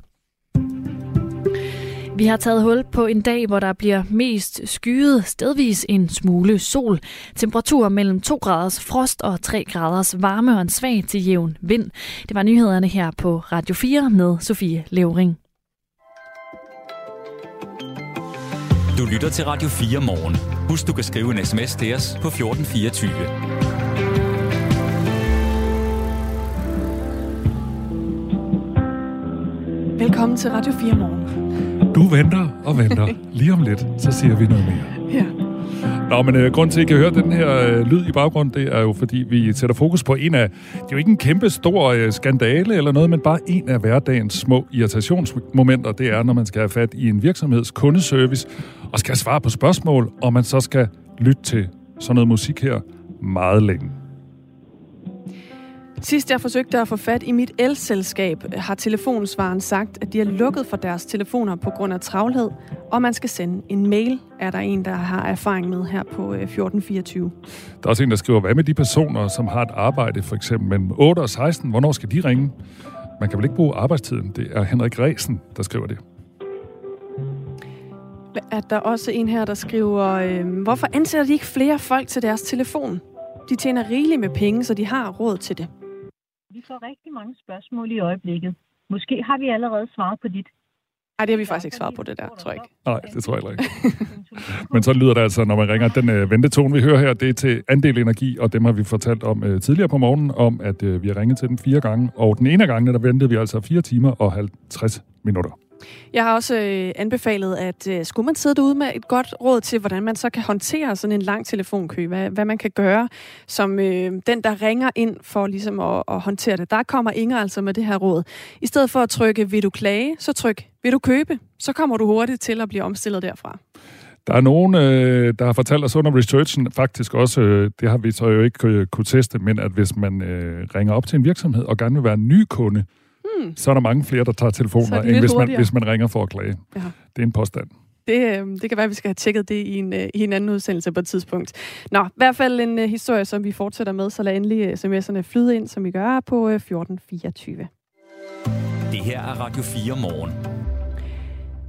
Speaker 8: Vi har taget hul på en dag, hvor der bliver mest skyet, stedvis en smule sol. Temperatur mellem 2 graders frost og 3 graders varme og en svag til jævn vind. Det var nyhederne her på Radio 4 med Sofie Levering.
Speaker 2: Du lytter til Radio 4 morgen. Husk, du kan skrive en sms til os på 1424.
Speaker 4: Velkommen til Radio 4 morgen.
Speaker 3: Du venter og venter. Lige om lidt, så siger vi noget mere.
Speaker 4: Ja.
Speaker 3: Nå, men øh, grund til, at I kan høre den her øh, lyd i baggrunden, det er jo, fordi vi sætter fokus på en af... Det er jo ikke en kæmpe stor øh, skandale eller noget, men bare en af hverdagens små irritationsmomenter. Det er, når man skal have fat i en virksomheds kundeservice og skal svare på spørgsmål, og man så skal lytte til sådan noget musik her meget længe.
Speaker 4: Sidst jeg forsøgte at få fat i mit elselskab, har telefonsvaren sagt, at de har lukket for deres telefoner på grund af travlhed, og man skal sende en mail, er der en, der har erfaring med her på 1424.
Speaker 3: Der er også en, der skriver, hvad med de personer, som har et arbejde for eksempel mellem 8 og 16? Hvornår skal de ringe? Man kan vel ikke bruge arbejdstiden? Det er Henrik Resen, der skriver det.
Speaker 4: Er der også en her, der skriver, øh, hvorfor ansætter de ikke flere folk til deres telefon? De tjener rigeligt med penge, så de har råd til det.
Speaker 6: Vi får rigtig mange spørgsmål i øjeblikket. Måske har vi allerede svaret på dit.
Speaker 4: Nej, det har vi faktisk ikke svaret på det der, tror jeg ikke.
Speaker 3: Nej, det tror jeg ikke. Men så lyder det altså, når man ringer. Den øh, ventetone, vi hører her, det er til andel energi, og dem har vi fortalt om øh, tidligere på morgenen, om at øh, vi har ringet til dem fire gange. Og den ene af gangene, der ventede vi altså 4 timer og 50 minutter.
Speaker 4: Jeg har også øh, anbefalet, at øh, skulle man sidde derude med et godt råd til, hvordan man så kan håndtere sådan en lang telefonkø, hvad, hvad man kan gøre som øh, den, der ringer ind for ligesom at, at håndtere det. Der kommer Inger altså med det her råd. I stedet for at trykke, vil du klage, så tryk, vil du købe? Så kommer du hurtigt til at blive omstillet derfra.
Speaker 3: Der er nogen, øh, der har fortalt os under researchen, faktisk også, øh, det har vi så jo ikke øh, kunne teste, men at hvis man ringer op til en virksomhed og gerne vil være en ny kunde, hmm. så er der mange flere, der tager telefoner, end hvis man, hvis man ringer for at klage. Ja. Det er en påstand.
Speaker 4: Det, øh, det kan være, at vi skal have tjekket det i en, øh, i en anden udsendelse på et tidspunkt. Nå, i hvert fald en uh, historie, som vi fortsætter med, så lad endelig sms'erne flyde ind, som vi gør på uh, 1424.
Speaker 2: Det her er Radio 4 morgen.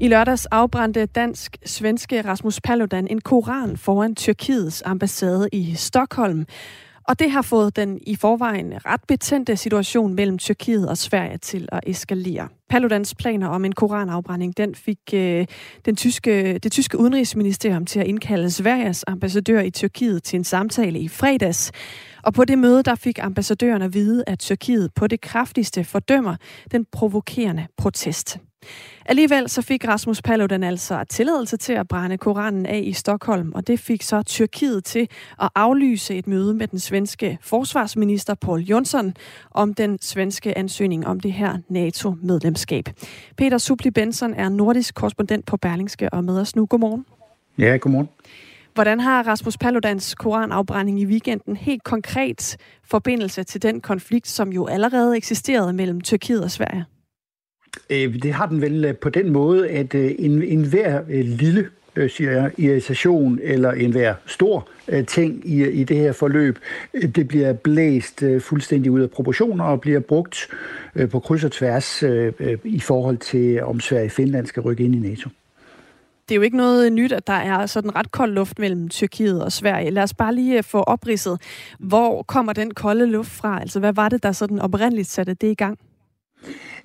Speaker 4: I lørdags afbrændte dansk-svenske Rasmus Paludan en koran foran Tyrkiets ambassade i Stockholm. Og det har fået den i forvejen ret betændte situation mellem Tyrkiet og Sverige til at eskalere. Paludans planer om en koranafbrænding, den fik øh, den tyske, det tyske udenrigsministerium til at indkalde Sveriges ambassadør i Tyrkiet til en samtale i fredags. Og på det møde, der fik ambassadøren at vide, at Tyrkiet på det kraftigste fordømmer den provokerende protest. Alligevel så fik Rasmus Paludan altså tilladelse til at brænde Koranen af i Stockholm, og det fik så Tyrkiet til at aflyse et møde med den svenske forsvarsminister Paul Jonsson om den svenske ansøgning om det her NATO-medlemskab. Peter Supli Benson er nordisk korrespondent på Berlingske og med os nu. Godmorgen.
Speaker 11: Ja, godmorgen.
Speaker 4: Hvordan har Rasmus Paludans koranafbrænding i weekenden helt konkret forbindelse til den konflikt, som jo allerede eksisterede mellem Tyrkiet og Sverige?
Speaker 11: Øh, det har den vel øh, på den måde, at øh, en, en hver lille siger jeg, irritation eller en hver stor ting i, i det her forløb, det bliver blæst fuldstændig ud af proportioner og bliver brugt på kryds og tværs i forhold til, om Sverige og Finland skal rykke ind i NATO.
Speaker 4: Det er jo ikke noget nyt, at der er sådan ret kold luft mellem Tyrkiet og Sverige. Lad os bare lige få opridset, hvor kommer den kolde luft fra? Altså, hvad var det, der sådan oprindeligt satte det i gang?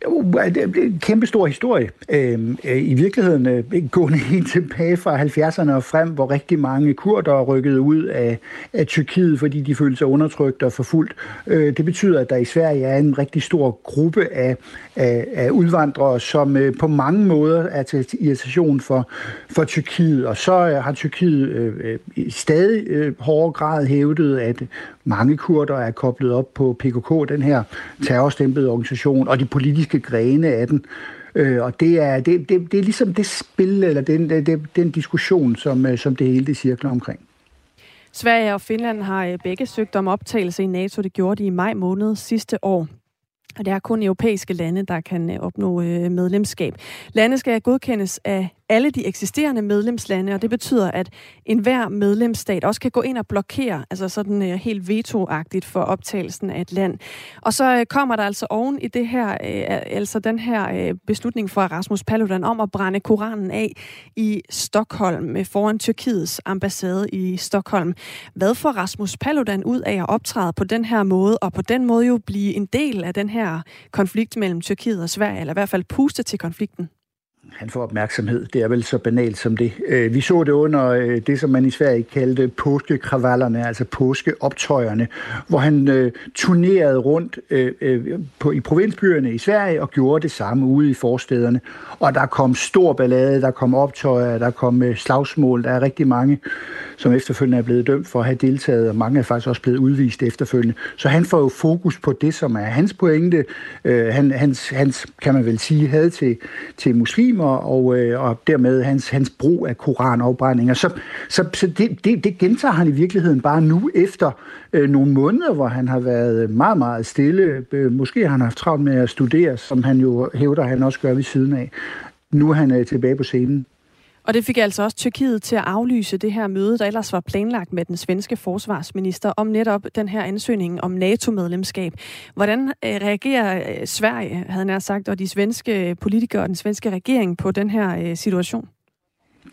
Speaker 11: Det er en kæmpe stor historie. Øhm, øh, I virkeligheden øh, gående helt tilbage fra 70'erne og frem, hvor rigtig mange kurder rykkede ud af, af Tyrkiet, fordi de følte sig undertrykt og forfulgt. Øh, det betyder, at der i Sverige er en rigtig stor gruppe af, af, af udvandrere, som øh, på mange måder er til irritation for, for Tyrkiet. Og så øh, har Tyrkiet øh, i stadig hårdere grad hævdet, at mange kurder er koblet op på PKK, den her terrorstempede organisation, og de politiske grene af den. Øh, og det er, det, det, det er ligesom det spil, eller den, den, den diskussion, som, øh, som det hele det cirkler omkring.
Speaker 4: Sverige og Finland har øh, begge søgt om optagelse i NATO. Det gjorde de i maj måned sidste år. Og det er kun europæiske lande, der kan øh, opnå medlemskab. Lande skal godkendes af alle de eksisterende medlemslande, og det betyder, at enhver medlemsstat også kan gå ind og blokere, altså sådan øh, helt vetoagtigt for optagelsen af et land. Og så øh, kommer der altså oven i det her, øh, altså den her øh, beslutning fra Rasmus Paludan om at brænde Koranen af i Stockholm med foran Tyrkiets ambassade i Stockholm. Hvad får Rasmus Paludan ud af at optræde på den her måde, og på den måde jo blive en del af den her konflikt mellem Tyrkiet og Sverige, eller i hvert fald puste til konflikten?
Speaker 11: Han får opmærksomhed. Det er vel så banalt som det. Øh, vi så det under øh, det, som man i Sverige kaldte påskekravallerne, altså påskeoptøjerne, hvor han øh, turnerede rundt øh, på, i provinsbyerne i Sverige og gjorde det samme ude i forstederne. Og der kom stor ballade, der kom optøjer, der kom slagsmål. Der er rigtig mange, som efterfølgende er blevet dømt for at have deltaget, og mange er faktisk også blevet udvist efterfølgende. Så han får jo fokus på det, som er hans pointe. Han, hans, hans, kan man vel sige, havde til, til muslimer, muslimer og, øh, og dermed hans, hans brug af koranafbrændinger. Så, så, så det, det, det gentager han i virkeligheden bare nu efter øh, nogle måneder, hvor han har været meget, meget stille. Øh, måske har han haft travlt med at studere, som han jo hævder, han også gør ved siden af. Nu er han øh, tilbage på scenen.
Speaker 4: Og det fik altså også Tyrkiet til at aflyse det her møde, der ellers var planlagt med den svenske forsvarsminister om netop den her ansøgning om NATO-medlemskab. Hvordan øh, reagerer øh, Sverige, havde han sagt, og de svenske politikere og den svenske regering på den her øh, situation?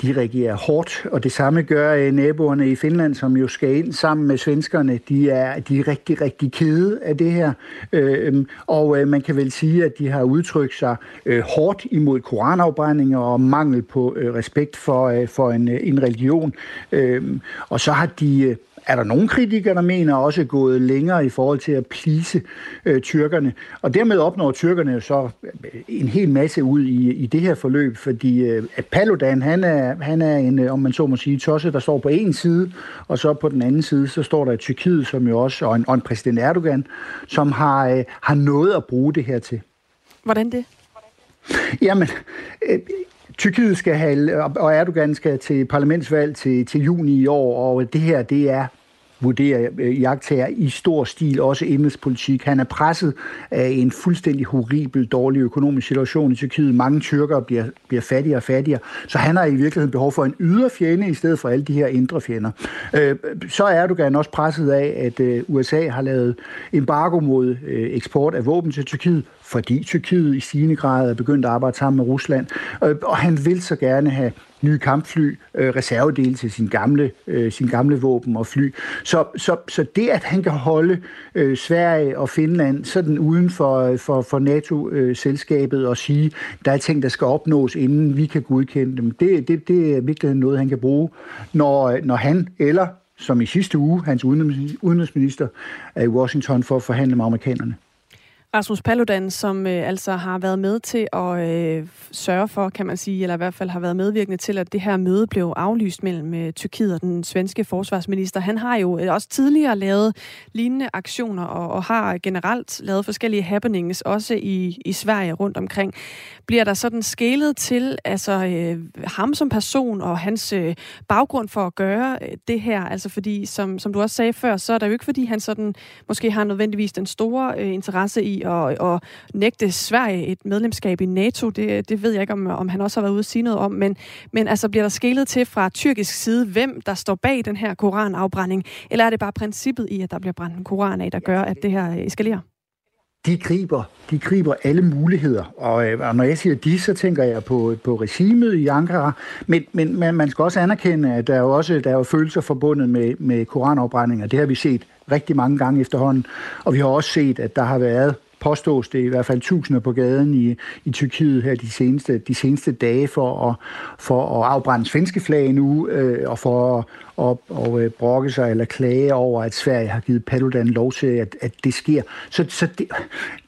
Speaker 11: De reagerer hårdt, og det samme gør øh, naboerne i Finland, som jo skal ind sammen med svenskerne. De er, de er rigtig, rigtig kede af det her, øh, og øh, man kan vel sige, at de har udtrykt sig øh, hårdt imod koranafbrændinger og mangel på øh, respekt for, øh, for en, øh, en religion. Øh, og så har de øh, er der nogle kritikere, der mener også gået længere i forhold til at plise øh, tyrkerne. Og dermed opnår tyrkerne jo så øh, en hel masse ud i, i det her forløb, fordi øh, at Paludan, han er, han er en, øh, om man så må sige, tosse, der står på en side, og så på den anden side, så står der Tyrkiet, som jo også, og en, og en præsident Erdogan, som har, øh, har noget at bruge det her til.
Speaker 4: Hvordan det?
Speaker 11: Jamen, øh, Tyrkiet skal have, og Erdogan skal til parlamentsvalg til, til juni i år, og det her, det er vurderer øh, jagttager i stor stil også indrigspolitik. Han er presset af en fuldstændig horribel, dårlig økonomisk situation i Tyrkiet. Mange tyrkere bliver, bliver fattigere og fattigere, så han har i virkeligheden behov for en ydre fjende i stedet for alle de her indre fjender. Øh, så er Erdogan også presset af, at øh, USA har lavet embargo mod øh, eksport af våben til Tyrkiet, fordi Tyrkiet i stigende grad er begyndt at arbejde sammen med Rusland. Øh, og han vil så gerne have nye kampfly, øh, reservedele til sin gamle, øh, sin gamle våben og fly. Så, så, så det, at han kan holde øh, Sverige og Finland sådan uden for, øh, for, for NATO-selskabet øh, og sige, der er ting, der skal opnås, inden vi kan godkende dem, det, det, det er virkelig noget, han kan bruge, når, når han eller som i sidste uge, hans udenrigsminister er i Washington for at forhandle med amerikanerne.
Speaker 4: Rasmus Paludan, som øh, altså har været med til at øh, sørge for, kan man sige, eller i hvert fald har været medvirkende til, at det her møde blev aflyst mellem øh, Tyrkiet og den svenske forsvarsminister. Han har jo øh, også tidligere lavet lignende aktioner og, og har generelt lavet forskellige happenings, også i, i Sverige rundt omkring. Bliver der sådan skælet til altså, øh, ham som person og hans øh, baggrund for at gøre øh, det her? Altså fordi, som, som du også sagde før, så er der jo ikke, fordi han sådan måske har nødvendigvis den store øh, interesse i at, at nægte Sverige et medlemskab i NATO. Det, det ved jeg ikke, om, om han også har været ude at sige noget om. Men, men altså bliver der skælet til fra tyrkisk side, hvem der står bag den her koranafbrænding? Eller er det bare princippet i, at der bliver brændt en koran af, der gør, at det her eskalerer?
Speaker 11: De griber, de griber alle muligheder. Og, øh, og når jeg siger de, så tænker jeg på, på regimet i Ankara. Men, men, man, man skal også anerkende, at der er jo også der er jo følelser forbundet med, med koranopbrændinger. Det har vi set rigtig mange gange efterhånden. Og vi har også set, at der har været påstås det i hvert fald tusinder på gaden i, i Tyrkiet her de seneste, de seneste dage for at, for at afbrænde svenske flag nu, øh, og for at og, og øh, brokke sig eller klage over, at Sverige har givet Paludan lov til, at, at det sker. Så, så det,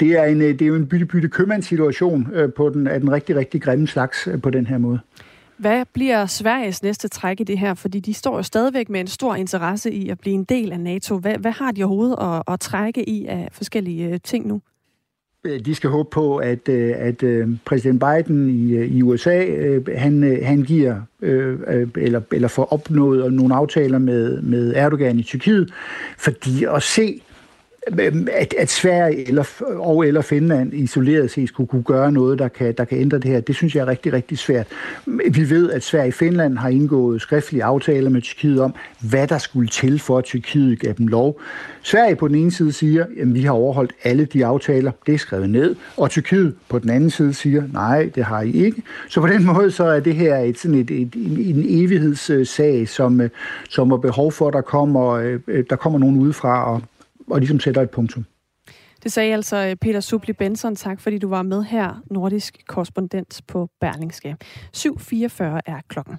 Speaker 11: det, er en, øh, det er jo en bytte-bytte købmandssituation øh, på den, af den rigtig, rigtig grimme slags øh, på den her måde.
Speaker 4: Hvad bliver Sveriges næste træk i det her? Fordi de står jo stadigvæk med en stor interesse i at blive en del af NATO. Hvad, hvad har de overhovedet at, at trække i af forskellige øh, ting nu?
Speaker 11: Øh, de skal håbe på, at, øh, at øh, præsident Biden i, i USA, han, han giver eller, eller får opnået nogle aftaler med, med Erdogan i Tyrkiet, fordi at se at, at Sverige eller, og eller Finland isoleret set skulle kunne gøre noget, der kan, der kan ændre det her, det synes jeg er rigtig, rigtig svært. Vi ved, at Sverige og Finland har indgået skriftlige aftaler med Tyrkiet om, hvad der skulle til for, at Tyrkiet gav dem lov. Sverige på den ene side siger, at vi har overholdt alle de aftaler, det er skrevet ned, og Tyrkiet på den anden side siger, nej, det har I ikke. Så på den måde så er det her et, sådan et, et, en, en evighedssag, som, øh, som er behov for, at der kommer, øh, øh, der kommer nogen udefra og og ligesom sætter et punktum.
Speaker 4: Det sagde altså øh, Peter Subli Benson. Tak fordi du var med her, nordisk korrespondent på Berlingske. 7.44 er klokken.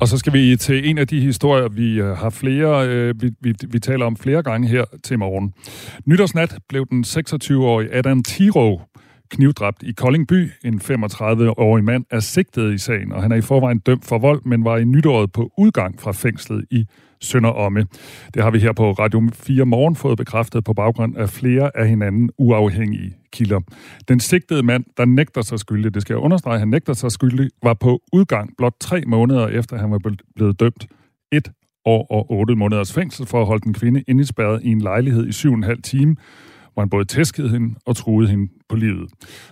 Speaker 3: Og så skal vi til en af de historier, vi øh, har flere, øh, vi, vi, vi taler om flere gange her til morgen. Nytårsnat blev den 26-årige Adam Tiro knivdræbt i Koldingby. En 35-årig mand er sigtet i sagen, og han er i forvejen dømt for vold, men var i nytåret på udgang fra fængslet i Sønder Omme. Det har vi her på Radio 4 Morgen fået bekræftet på baggrund af flere af hinanden uafhængige kilder. Den sigtede mand, der nægter sig skyldig, det skal jeg understrege, han nægter sig skyldig, var på udgang blot tre måneder efter han var blevet dømt et år og otte måneders fængsel for at holde den kvinde indespærret i en lejlighed i syv og en halv time, hvor han både tæskede hende og truede hende på livet.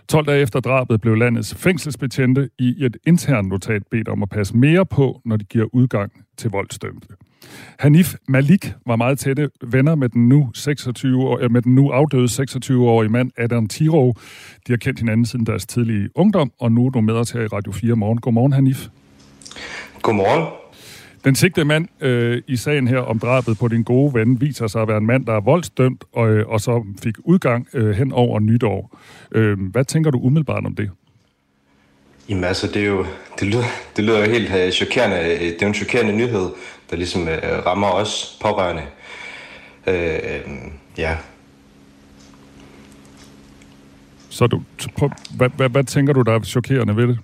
Speaker 3: 12 dage efter drabet blev landets fængselsbetjente i et internt notat bedt om at passe mere på, når de giver udgang til voldsdømte. Hanif Malik var meget tætte venner med den nu, 26 år, øh, med den nu afdøde 26-årige mand Adam Tiro. De har kendt hinanden siden deres tidlige ungdom, og nu er du med os her i Radio 4 morgen. Godmorgen, Hanif.
Speaker 12: Godmorgen.
Speaker 3: Den sigtede mand øh, i sagen her om drabet på din gode ven viser sig at være en mand, der er voldsdømt og, øh, og så fik udgang øh, hen over nytår. Øh, hvad tænker du umiddelbart om det?
Speaker 12: Jamen altså, det, er jo, det, lyder, det lyder jo helt uh, chokerende. Det er jo en chokerende nyhed, der ligesom uh, rammer os pårørende. Uh, uh, ja.
Speaker 3: Så du, hvad, hvad, hvad tænker du, der er chokerende ved det?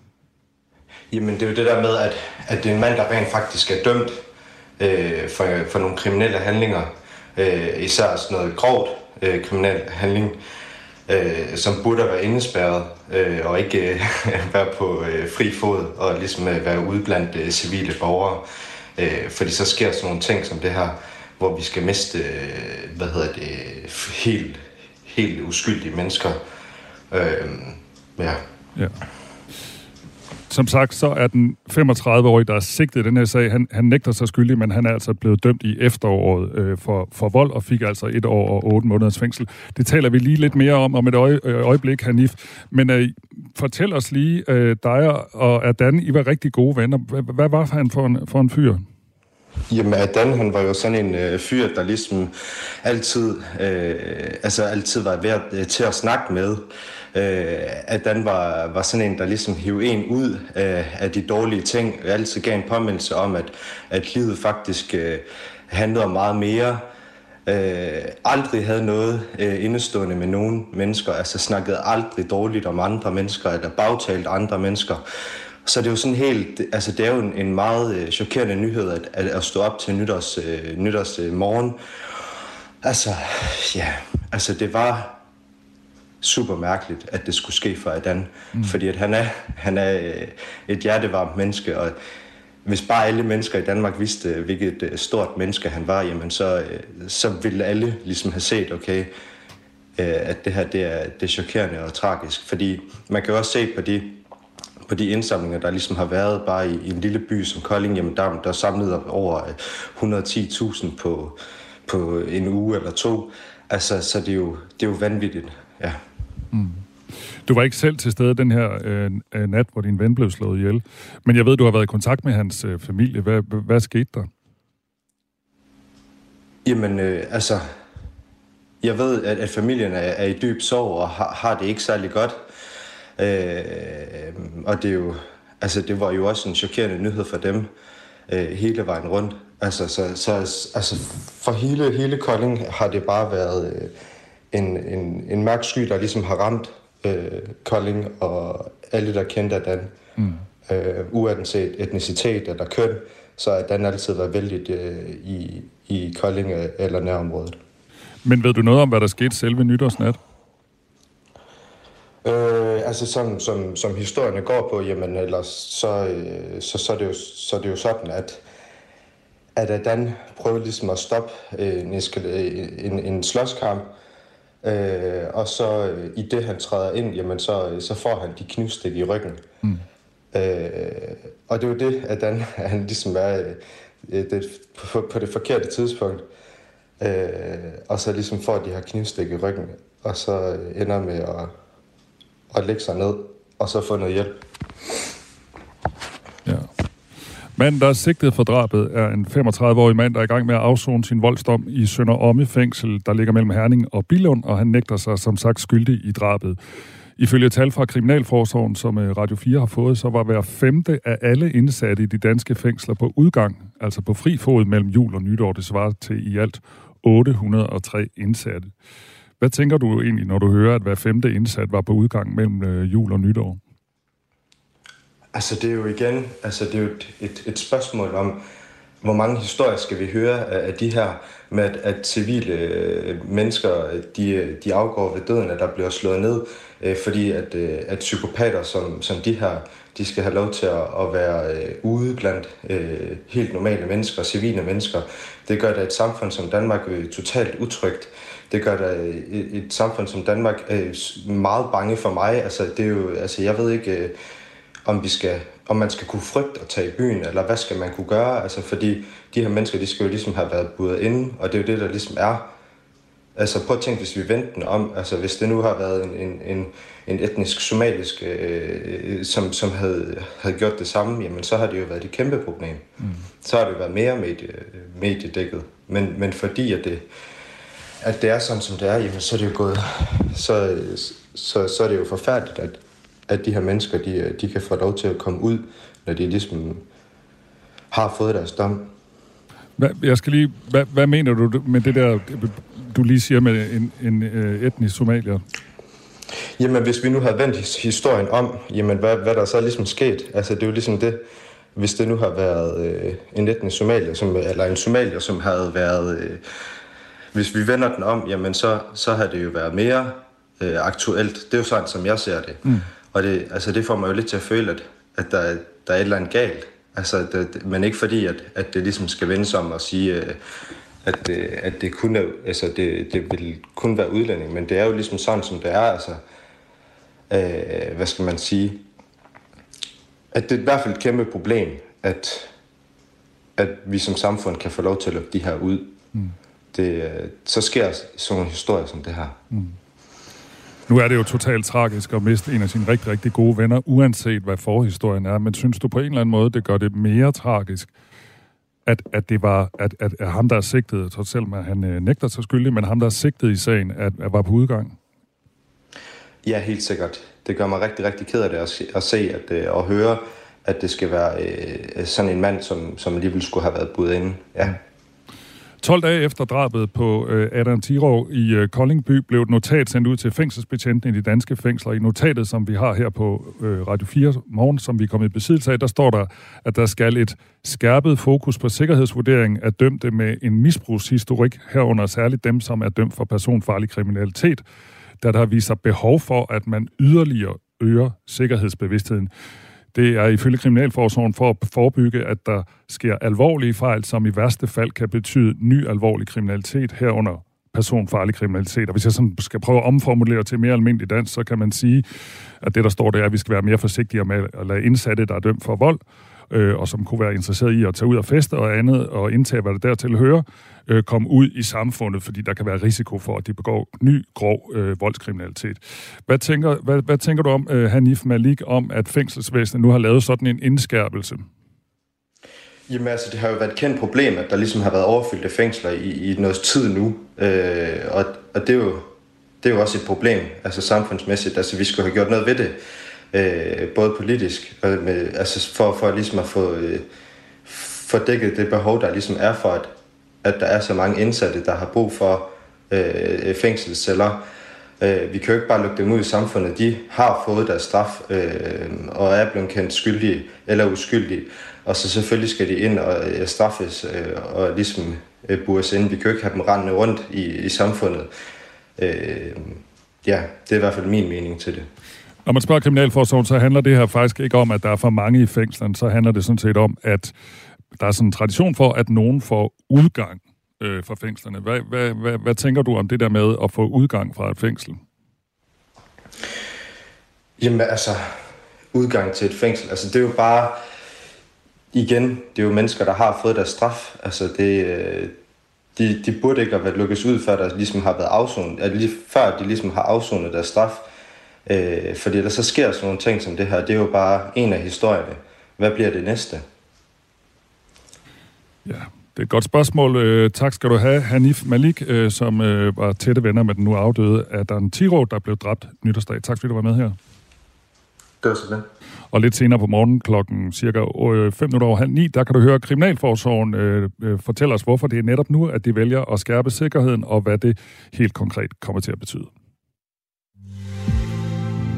Speaker 12: Jamen, det er jo det der med, at, at det er en mand, der rent faktisk er dømt øh, for, for nogle kriminelle handlinger. Øh, især sådan noget grovt øh, kriminel handling øh, som burde være indespærret øh, og ikke øh, være på øh, fri fod og ligesom øh, være ude blandt øh, civile borgere. Øh, fordi så sker sådan nogle ting som det her, hvor vi skal miste, øh, hvad hedder det, helt, helt uskyldige mennesker. Øh, ja.
Speaker 3: ja. Som sagt, så er den 35-årige, der er sigtet i den her sag, han, han nægter sig skyldig, men han er altså blevet dømt i efteråret øh, for, for vold og fik altså et år og otte måneders fængsel. Det taler vi lige lidt mere om om et øje, øh, øjeblik, Hanif. Men øh, fortæl os lige, øh, dig og Adan, I var rigtig gode venner. Hvad, hvad var han for en, for en fyr?
Speaker 12: Jamen, Adan, han var jo sådan en øh, fyr, der ligesom altid, øh, altså altid var værd øh, til at snakke med øh, at den var, var sådan en, der ligesom hiv en ud øh, af de dårlige ting, og altid gav en påmindelse om, at, at livet faktisk øh, handlede om meget mere, øh, aldrig havde noget øh, indestående med nogen mennesker, altså snakkede aldrig dårligt om andre mennesker, eller bagtalt andre mennesker. Så det er jo sådan helt, altså det er jo en, en meget øh, chokerende nyhed, at, at, at stå op til nytårs, øh, nytårs øh, morgen. Altså, ja, altså det var, super mærkeligt, at det skulle ske for Adan. Mm. Fordi at han er, han er øh, et hjertevarmt menneske, og hvis bare alle mennesker i Danmark vidste, hvilket øh, stort menneske han var, jamen så, øh, så ville alle ligesom have set, okay, at det her det er, det er chokerende og tragisk. Fordi man kan også se på de, på de indsamlinger, der ligesom har været bare i, i en lille by som Kolding, jamen der, der er samlet over 110.000 på, på en uge eller to. Altså, så det er jo, det er jo vanvittigt, ja. Mm.
Speaker 3: Du var ikke selv til stede den her øh, øh, nat, hvor din ven blev slået ihjel. Men jeg ved, du har været i kontakt med hans øh, familie. Hvad, hvad skete der?
Speaker 12: Jamen, øh, altså... Jeg ved, at, at familien er, er i dyb sorg og har, har det ikke særlig godt. Øh, og det er jo... Altså, det var jo også en chokerende nyhed for dem øh, hele vejen rundt. Altså, så, så, altså, for hele, hele Kolding har det bare været... Øh, en, en, en mørk sky, der ligesom har ramt øh, Kolding og alle, der kendte Dan. Mm. Øh, uanset etnicitet eller køn, så har Dan altid været vældig øh, i, i Kolding eller nærområdet.
Speaker 3: Men ved du noget om, hvad der skete selve nytårsnat?
Speaker 12: Øh, altså sådan, som, som historierne går på, jamen ellers så, øh, så, så, er det jo, så er det jo sådan, at at Dan prøvede ligesom at stoppe øh, en, en, en slåskamp, Øh, og så øh, i det, han træder ind, jamen så, øh, så får han de knivstik i ryggen. Mm. Øh, og det er jo det, at han, han ligesom er øh, det, på, på det forkerte tidspunkt. Øh, og så ligesom får de her knivstik i ryggen, og så øh, ender med at, at lægge sig ned, og så få noget hjælp.
Speaker 3: Manden, der er sigtet for drabet, er en 35-årig mand, der er i gang med at afzone sin voldsdom i Sønder Omme fængsel, der ligger mellem Herning og Bilund, og han nægter sig som sagt skyldig i drabet. Ifølge tal fra Kriminalforsorgen, som øh, Radio 4 har fået, så var hver femte af alle indsatte i de danske fængsler på udgang, altså på fri fod mellem jul og nytår. Det svarer til i alt 803 indsatte. Hvad tænker du egentlig, når du hører, at hver femte indsat var på udgang mellem øh, jul og nytår?
Speaker 12: Altså det er jo igen, altså det er jo et, et, et spørgsmål om, hvor mange historier skal vi høre af de her, med at, at civile øh, mennesker, de, de afgår ved døden, at der bliver slået ned, øh, fordi at, øh, at psykopater som, som de her, de skal have lov til at, at være øh, ude blandt øh, helt normale mennesker, civile mennesker. Det gør da et samfund som Danmark øh, totalt utrygt. Det gør da øh, et, et samfund som Danmark øh, meget bange for mig. Altså, det er jo, altså, jeg ved ikke, øh, om vi skal om man skal kunne frygte at tage i byen, eller hvad skal man kunne gøre? Altså, fordi de her mennesker, de skal jo ligesom have været budet inde, og det er jo det, der ligesom er. Altså prøv at tænke, hvis vi vendte den om, altså hvis det nu har været en, en, en, en etnisk somalisk, øh, som, som havde, havde gjort det samme, jamen så har det jo været et kæmpe problem. Mm. Så har det jo været mere medie, mediedækket. Men, men fordi at det, at det er sådan, som det er, jamen så er det jo gået, så, så, så er det jo forfærdeligt, at, at de her mennesker, de, de kan få lov til at komme ud, når de ligesom har fået deres dom.
Speaker 3: Hvad, jeg skal lige, hvad, hvad mener du med det der, du lige siger med en, en øh, etnisk somalier?
Speaker 12: Jamen, hvis vi nu havde vendt historien om, jamen, hvad, hvad der så er ligesom sket, altså det er jo ligesom det, hvis det nu har været øh, en etnisk somalier, som, eller en somalier, som havde været, øh, hvis vi vender den om, jamen så, så har det jo været mere øh, aktuelt. Det er jo sådan, som jeg ser det. Mm. Og det, altså, det får mig jo lidt til at føle, at, at der, der er et eller andet galt. Altså, det, men ikke fordi, at, at det ligesom skal vende om at sige, øh, at, det, at det, kun er, altså, det, det vil kun være udlænding, men det er jo ligesom sådan, som det er. Altså, øh, hvad skal man sige? At det er i hvert fald et kæmpe problem, at, at vi som samfund kan få lov til at lukke de her ud. Mm. Det, øh, så sker sådan nogle historier som det her. Mm.
Speaker 3: Nu er det jo totalt tragisk at miste en af sine rigtig, rigtig gode venner, uanset hvad forhistorien er. Men synes du på en eller anden måde, det gør det mere tragisk, at, at det var at, at, at ham, der er sigtet, trods at han øh, nægter sig skyldig, men ham, der er sigtet i sagen, at, at var på udgang?
Speaker 12: Ja, helt sikkert. Det gør mig rigtig, rigtig ked af det at se, at, se, at, øh, at høre, at det skal være øh, sådan en mand, som, som alligevel skulle have været budt inde. Ja.
Speaker 3: 12 dage efter drabet på øh, Adam Tiro i øh, Koldingby blev et notat sendt ud til fængselsbetjentene i de danske fængsler. I notatet, som vi har her på øh, Radio 4 morgen, som vi er kommet i besiddelse af, der står der, at der skal et skærpet fokus på sikkerhedsvurdering af dømte med en misbrugshistorik, herunder særligt dem, som er dømt for personfarlig kriminalitet, da der viser behov for, at man yderligere øger sikkerhedsbevidstheden. Det er ifølge Kriminalforsorgen for at forebygge, at der sker alvorlige fejl, som i værste fald kan betyde ny alvorlig kriminalitet herunder personfarlig kriminalitet. Og hvis jeg sådan skal prøve at omformulere til mere almindelig dansk, så kan man sige, at det, der står der, er, at vi skal være mere forsigtige med at lade indsatte, der er dømt for vold, øh, og som kunne være interesseret i at tage ud og feste og andet, og indtage, hvad der dertil hører, øh, komme ud i samfundet, fordi der kan være risiko for, at de begår ny, grov øh, voldskriminalitet. Hvad tænker, hvad, hvad tænker du om, øh, Hanif Malik, om at fængselsvæsenet nu har lavet sådan en indskærpelse?
Speaker 12: Jamen altså, det har jo været et kendt problem, at der ligesom har været overfyldte fængsler i, i noget tid nu. Øh, og, og det er jo det er jo også et problem, altså samfundsmæssigt. Altså, vi skulle have gjort noget ved det øh, både politisk, og med, altså for, for ligesom at få, øh, få dækket det behov, der ligesom er for, at, at der er så mange indsatte, der har brug for øh, fængselsceller. Øh, vi kan jo ikke bare lukke dem ud i samfundet. De har fået deres straf øh, og er blevet kendt skyldige eller uskyldige. Og så selvfølgelig skal de ind og øh, straffes øh, og ligesom øh, bures ind. Vi kan jo ikke have dem rendende rundt i, i samfundet. Øh, ja, det er i hvert fald min mening til det.
Speaker 3: Når man spørger Kriminalforsorgen, så handler det her faktisk ikke om, at der er for mange i fængslerne. Så handler det sådan set om, at der er sådan en tradition for, at nogen får udgang øh, fra fængslerne. Hvad, hvad, hvad, hvad tænker du om det der med at få udgang fra et fængsel?
Speaker 12: Jamen altså, udgang til et fængsel, altså det er jo bare, igen, det er jo mennesker, der har fået deres straf. Altså det, øh, de, de burde ikke have været lukket ud, før der ligesom har været afsonet, at lige, før de ligesom har afsonet deres straf. Øh, fordi der så sker sådan nogle ting som det her, det er jo bare en af historierne. Hvad bliver det næste?
Speaker 3: Ja, Det er et godt spørgsmål. Øh, tak skal du have, Hanif Malik, øh, som øh, var tætte venner med den nu afdøde Adan Tiro, der blev dræbt nytårsdag. Tak fordi du var med her.
Speaker 12: Det var så det.
Speaker 3: Og lidt senere på morgen klokken cirka 5 minutter over halv ni, der kan du høre Kriminalforsorgen øh, øh, fortælle os, hvorfor det er netop nu, at de vælger at skærpe sikkerheden, og hvad det helt konkret kommer til at betyde.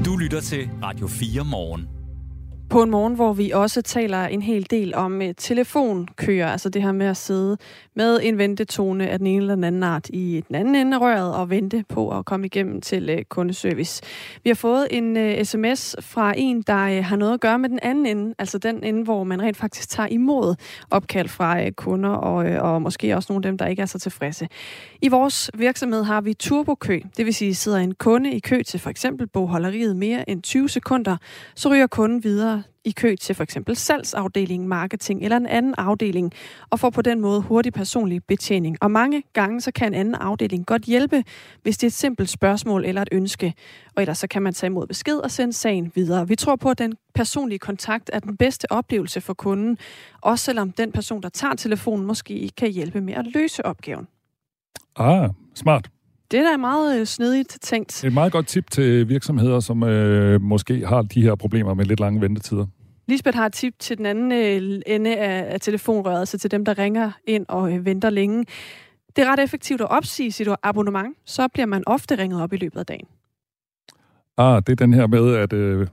Speaker 2: Du lytter til Radio 4 morgen.
Speaker 4: På en morgen, hvor vi også taler en hel del om uh, telefonkøer, altså det her med at sidde med en ventetone af den ene eller den anden art i den anden ende af røret og vente på at komme igennem til uh, kundeservice. Vi har fået en øh, uh, sms fra en, der uh, har noget at gøre med den anden ende, altså den ende, hvor man rent faktisk tager imod opkald fra uh, kunder og, uh, og måske også nogle af dem, der ikke er så tilfredse. I vores virksomhed har vi turbokø, det vil sige sidder en kunde i kø til for eksempel bogholderiet mere end 20 sekunder, så ryger kunden videre i kø til for eksempel salgsafdelingen, marketing eller en anden afdeling, og får på den måde hurtig personlig betjening. Og mange gange så kan en anden afdeling godt hjælpe, hvis det er et simpelt spørgsmål eller et ønske. Og ellers så kan man tage imod besked og sende sagen videre. Vi tror på, at den personlige kontakt er den bedste oplevelse for kunden, også selvom den person, der tager telefonen, måske ikke kan hjælpe med at løse opgaven.
Speaker 3: Ah, smart.
Speaker 4: Det er da meget øh, snedigt tænkt.
Speaker 3: Et meget godt tip til virksomheder, som øh, måske har de her problemer med lidt lange ventetider.
Speaker 4: Lisbeth har et tip til den anden øh, ende af, af telefonrøret, altså til dem, der ringer ind og øh, venter længe. Det er ret effektivt at opsige sit abonnement, så bliver man ofte ringet op i løbet af dagen.
Speaker 3: Ah, det er den her med, at, øh,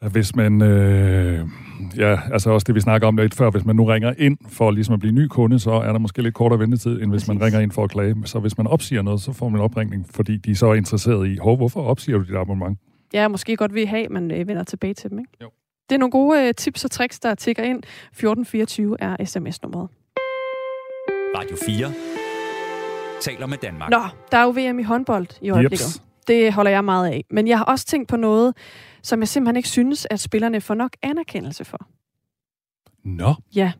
Speaker 3: at hvis man... Øh, ja, altså også det, vi snakker om lidt før. Hvis man nu ringer ind for ligesom at blive ny kunde, så er der måske lidt kortere ventetid, end hvis Præcis. man ringer ind for at klage. Så hvis man opsiger noget, så får man en opringning, fordi de så er interesseret i, Hov, hvorfor opsiger du dit abonnement?
Speaker 4: Ja, måske godt vil have, men øh, vender tilbage til dem, ikke? Jo. Det er nogle gode øh, tips og tricks, der tigger ind. 1424 er sms-nummeret.
Speaker 2: Radio 4 taler med Danmark.
Speaker 4: Nå, der er jo VM i håndbold i øjeblikket. Jeps. Det holder jeg meget af. Men jeg har også tænkt på noget, som jeg simpelthen ikke synes, at spillerne får nok anerkendelse for.
Speaker 3: Nå.
Speaker 4: Ja,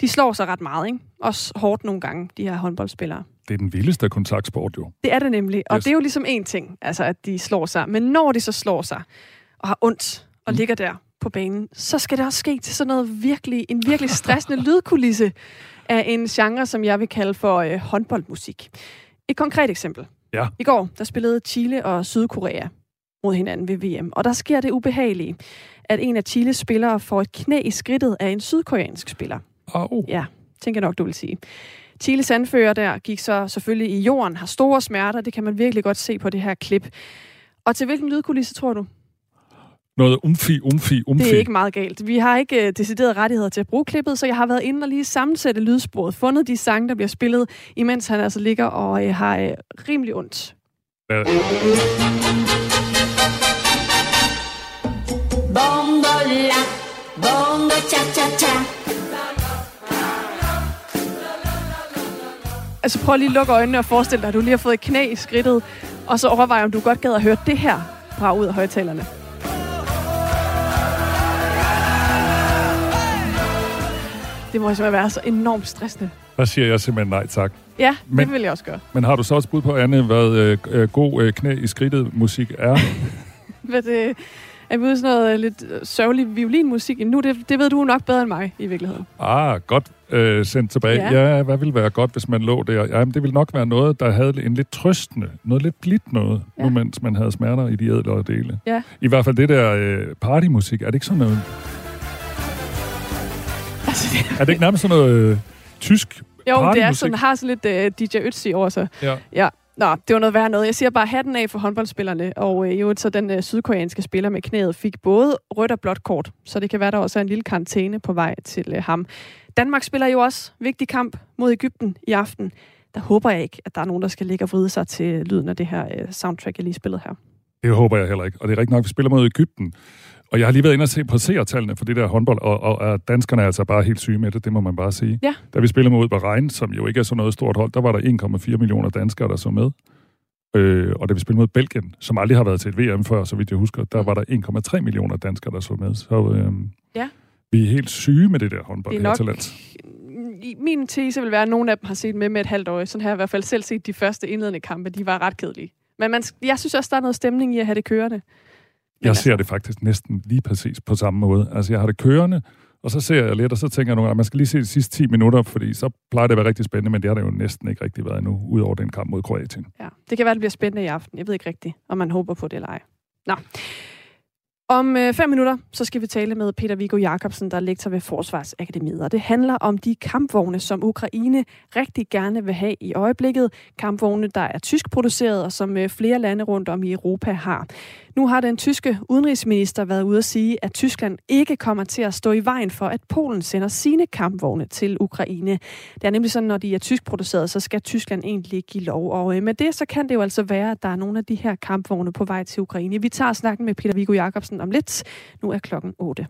Speaker 4: de slår sig ret meget, ikke? Også hårdt nogle gange, de her håndboldspillere.
Speaker 3: Det er den vildeste kontaktsport, jo.
Speaker 4: Det er det nemlig, og yes. det er jo ligesom en ting, altså at de slår sig. Men når de så slår sig og har ondt og mm. ligger der på banen, så skal det også ske til sådan noget virkelig, en virkelig stressende lydkulisse af en genre, som jeg vil kalde for øh, håndboldmusik. Et konkret eksempel.
Speaker 3: Ja.
Speaker 4: I går, der spillede Chile og Sydkorea mod hinanden ved VM, og der sker det ubehagelige, at en af Chiles spillere får et knæ i skridtet af en sydkoreansk spiller.
Speaker 3: Oh.
Speaker 4: Ja, tænker nok, du vil sige. Chiles anfører der gik så selvfølgelig i jorden, har store smerter, det kan man virkelig godt se på det her klip. Og til hvilken lydkulisse tror du?
Speaker 3: noget umfi, umfi, umfi.
Speaker 4: Det er ikke meget galt. Vi har ikke uh, decideret rettigheder til at bruge klippet, så jeg har været inde og lige sammensætte lydsporet, fundet de sange, der bliver spillet, imens han altså ligger og uh, har uh, rimelig ondt. Ja. Bongo la, bongo cha cha cha. Altså prøv lige at lukke øjnene og forestil dig, at du lige har fået et knæ i skridtet, og så overvej, om du godt gad at høre det her fra ud af højtalerne. Det må simpelthen være så enormt stressende.
Speaker 3: Der siger jeg simpelthen nej tak.
Speaker 4: Ja, men, det vil jeg også gøre.
Speaker 3: Men har du så også bud på, Anne, hvad øh, øh god øh, knæ i skridtet musik er?
Speaker 4: hvad det, er vi ude sådan noget øh, lidt øh, sørgelig violinmusik nu? Det, det ved du nok bedre end mig, i virkeligheden.
Speaker 3: Ah, godt øh, sendt tilbage. Ja. ja, hvad ville være godt, hvis man lå der? Jamen, det ville nok være noget, der havde en lidt trøstende, noget lidt blidt noget, ja. nu mens man havde smerter i de ædlere dele.
Speaker 4: Ja.
Speaker 3: I hvert fald det der øh, partymusik, er det ikke sådan noget? Altså, det... Er det ikke nærmest sådan noget øh, tysk
Speaker 4: Jo, det er sådan, har sådan lidt øh, DJ Ötzi over sig.
Speaker 3: Ja.
Speaker 4: ja. Nå, det var noget værd noget. Jeg siger bare hatten af for håndboldspillerne, og øh, jo, så den øh, sydkoreanske spiller med knæet fik både rødt og blåt kort, så det kan være, der også er en lille karantæne på vej til øh, ham. Danmark spiller jo også vigtig kamp mod Ægypten i aften. Der håber jeg ikke, at der er nogen, der skal ligge og vride sig til lyden af det her øh, soundtrack, jeg lige spillede her.
Speaker 3: Det håber jeg heller ikke. Og det er rigtig nok, at vi spiller mod Ægypten. Og jeg har lige været inde og se på seertallene for det der håndbold, og, og, og danskerne er altså bare helt syge med det, det må man bare sige.
Speaker 4: Ja.
Speaker 3: Da vi spillede mod Bahrein, som jo ikke er så noget stort hold, der var der 1,4 millioner danskere, der så med. Øh, og da vi spillede mod Belgien, som aldrig har været til et VM før, så vidt jeg husker, der var der 1,3 millioner danskere, der så med. Så øh,
Speaker 4: ja.
Speaker 3: vi er helt syge med det der håndbold
Speaker 4: det
Speaker 3: er nok, her
Speaker 4: Min tese vil være, at nogle af dem har set med med et halvt år. Sådan har jeg i hvert fald selv set de første indledende kampe. De var ret kedelige. Men man, jeg synes også, der er noget stemning i at have det kørende.
Speaker 3: Jeg ser det faktisk næsten lige præcis på samme måde. Altså, jeg har det kørende, Og så ser jeg lidt, og så tænker jeg nogle gange, at man skal lige se de sidste 10 minutter, fordi så plejer det at være rigtig spændende, men det har det jo næsten ikke rigtig været endnu, udover den kamp mod Kroatien.
Speaker 4: Ja, det kan være, det bliver spændende i aften. Jeg ved ikke rigtigt, om man håber på det eller ej. Nå. Om øh, fem minutter, så skal vi tale med Peter Viggo Jacobsen, der er lektor ved Forsvarsakademiet. Og det handler om de kampvogne, som Ukraine rigtig gerne vil have i øjeblikket. Kampvogne, der er tysk produceret, og som øh, flere lande rundt om i Europa har. Nu har den tyske udenrigsminister været ude at sige, at Tyskland ikke kommer til at stå i vejen for, at Polen sender sine kampvogne til Ukraine. Det er nemlig sådan, når de er tysk produceret, så skal Tyskland egentlig give lov. Og øh, med det, så kan det jo altså være, at der er nogle af de her kampvogne på vej til Ukraine. Vi tager snakken med Peter Viggo Jacobsen om lidt. Nu er klokken 8.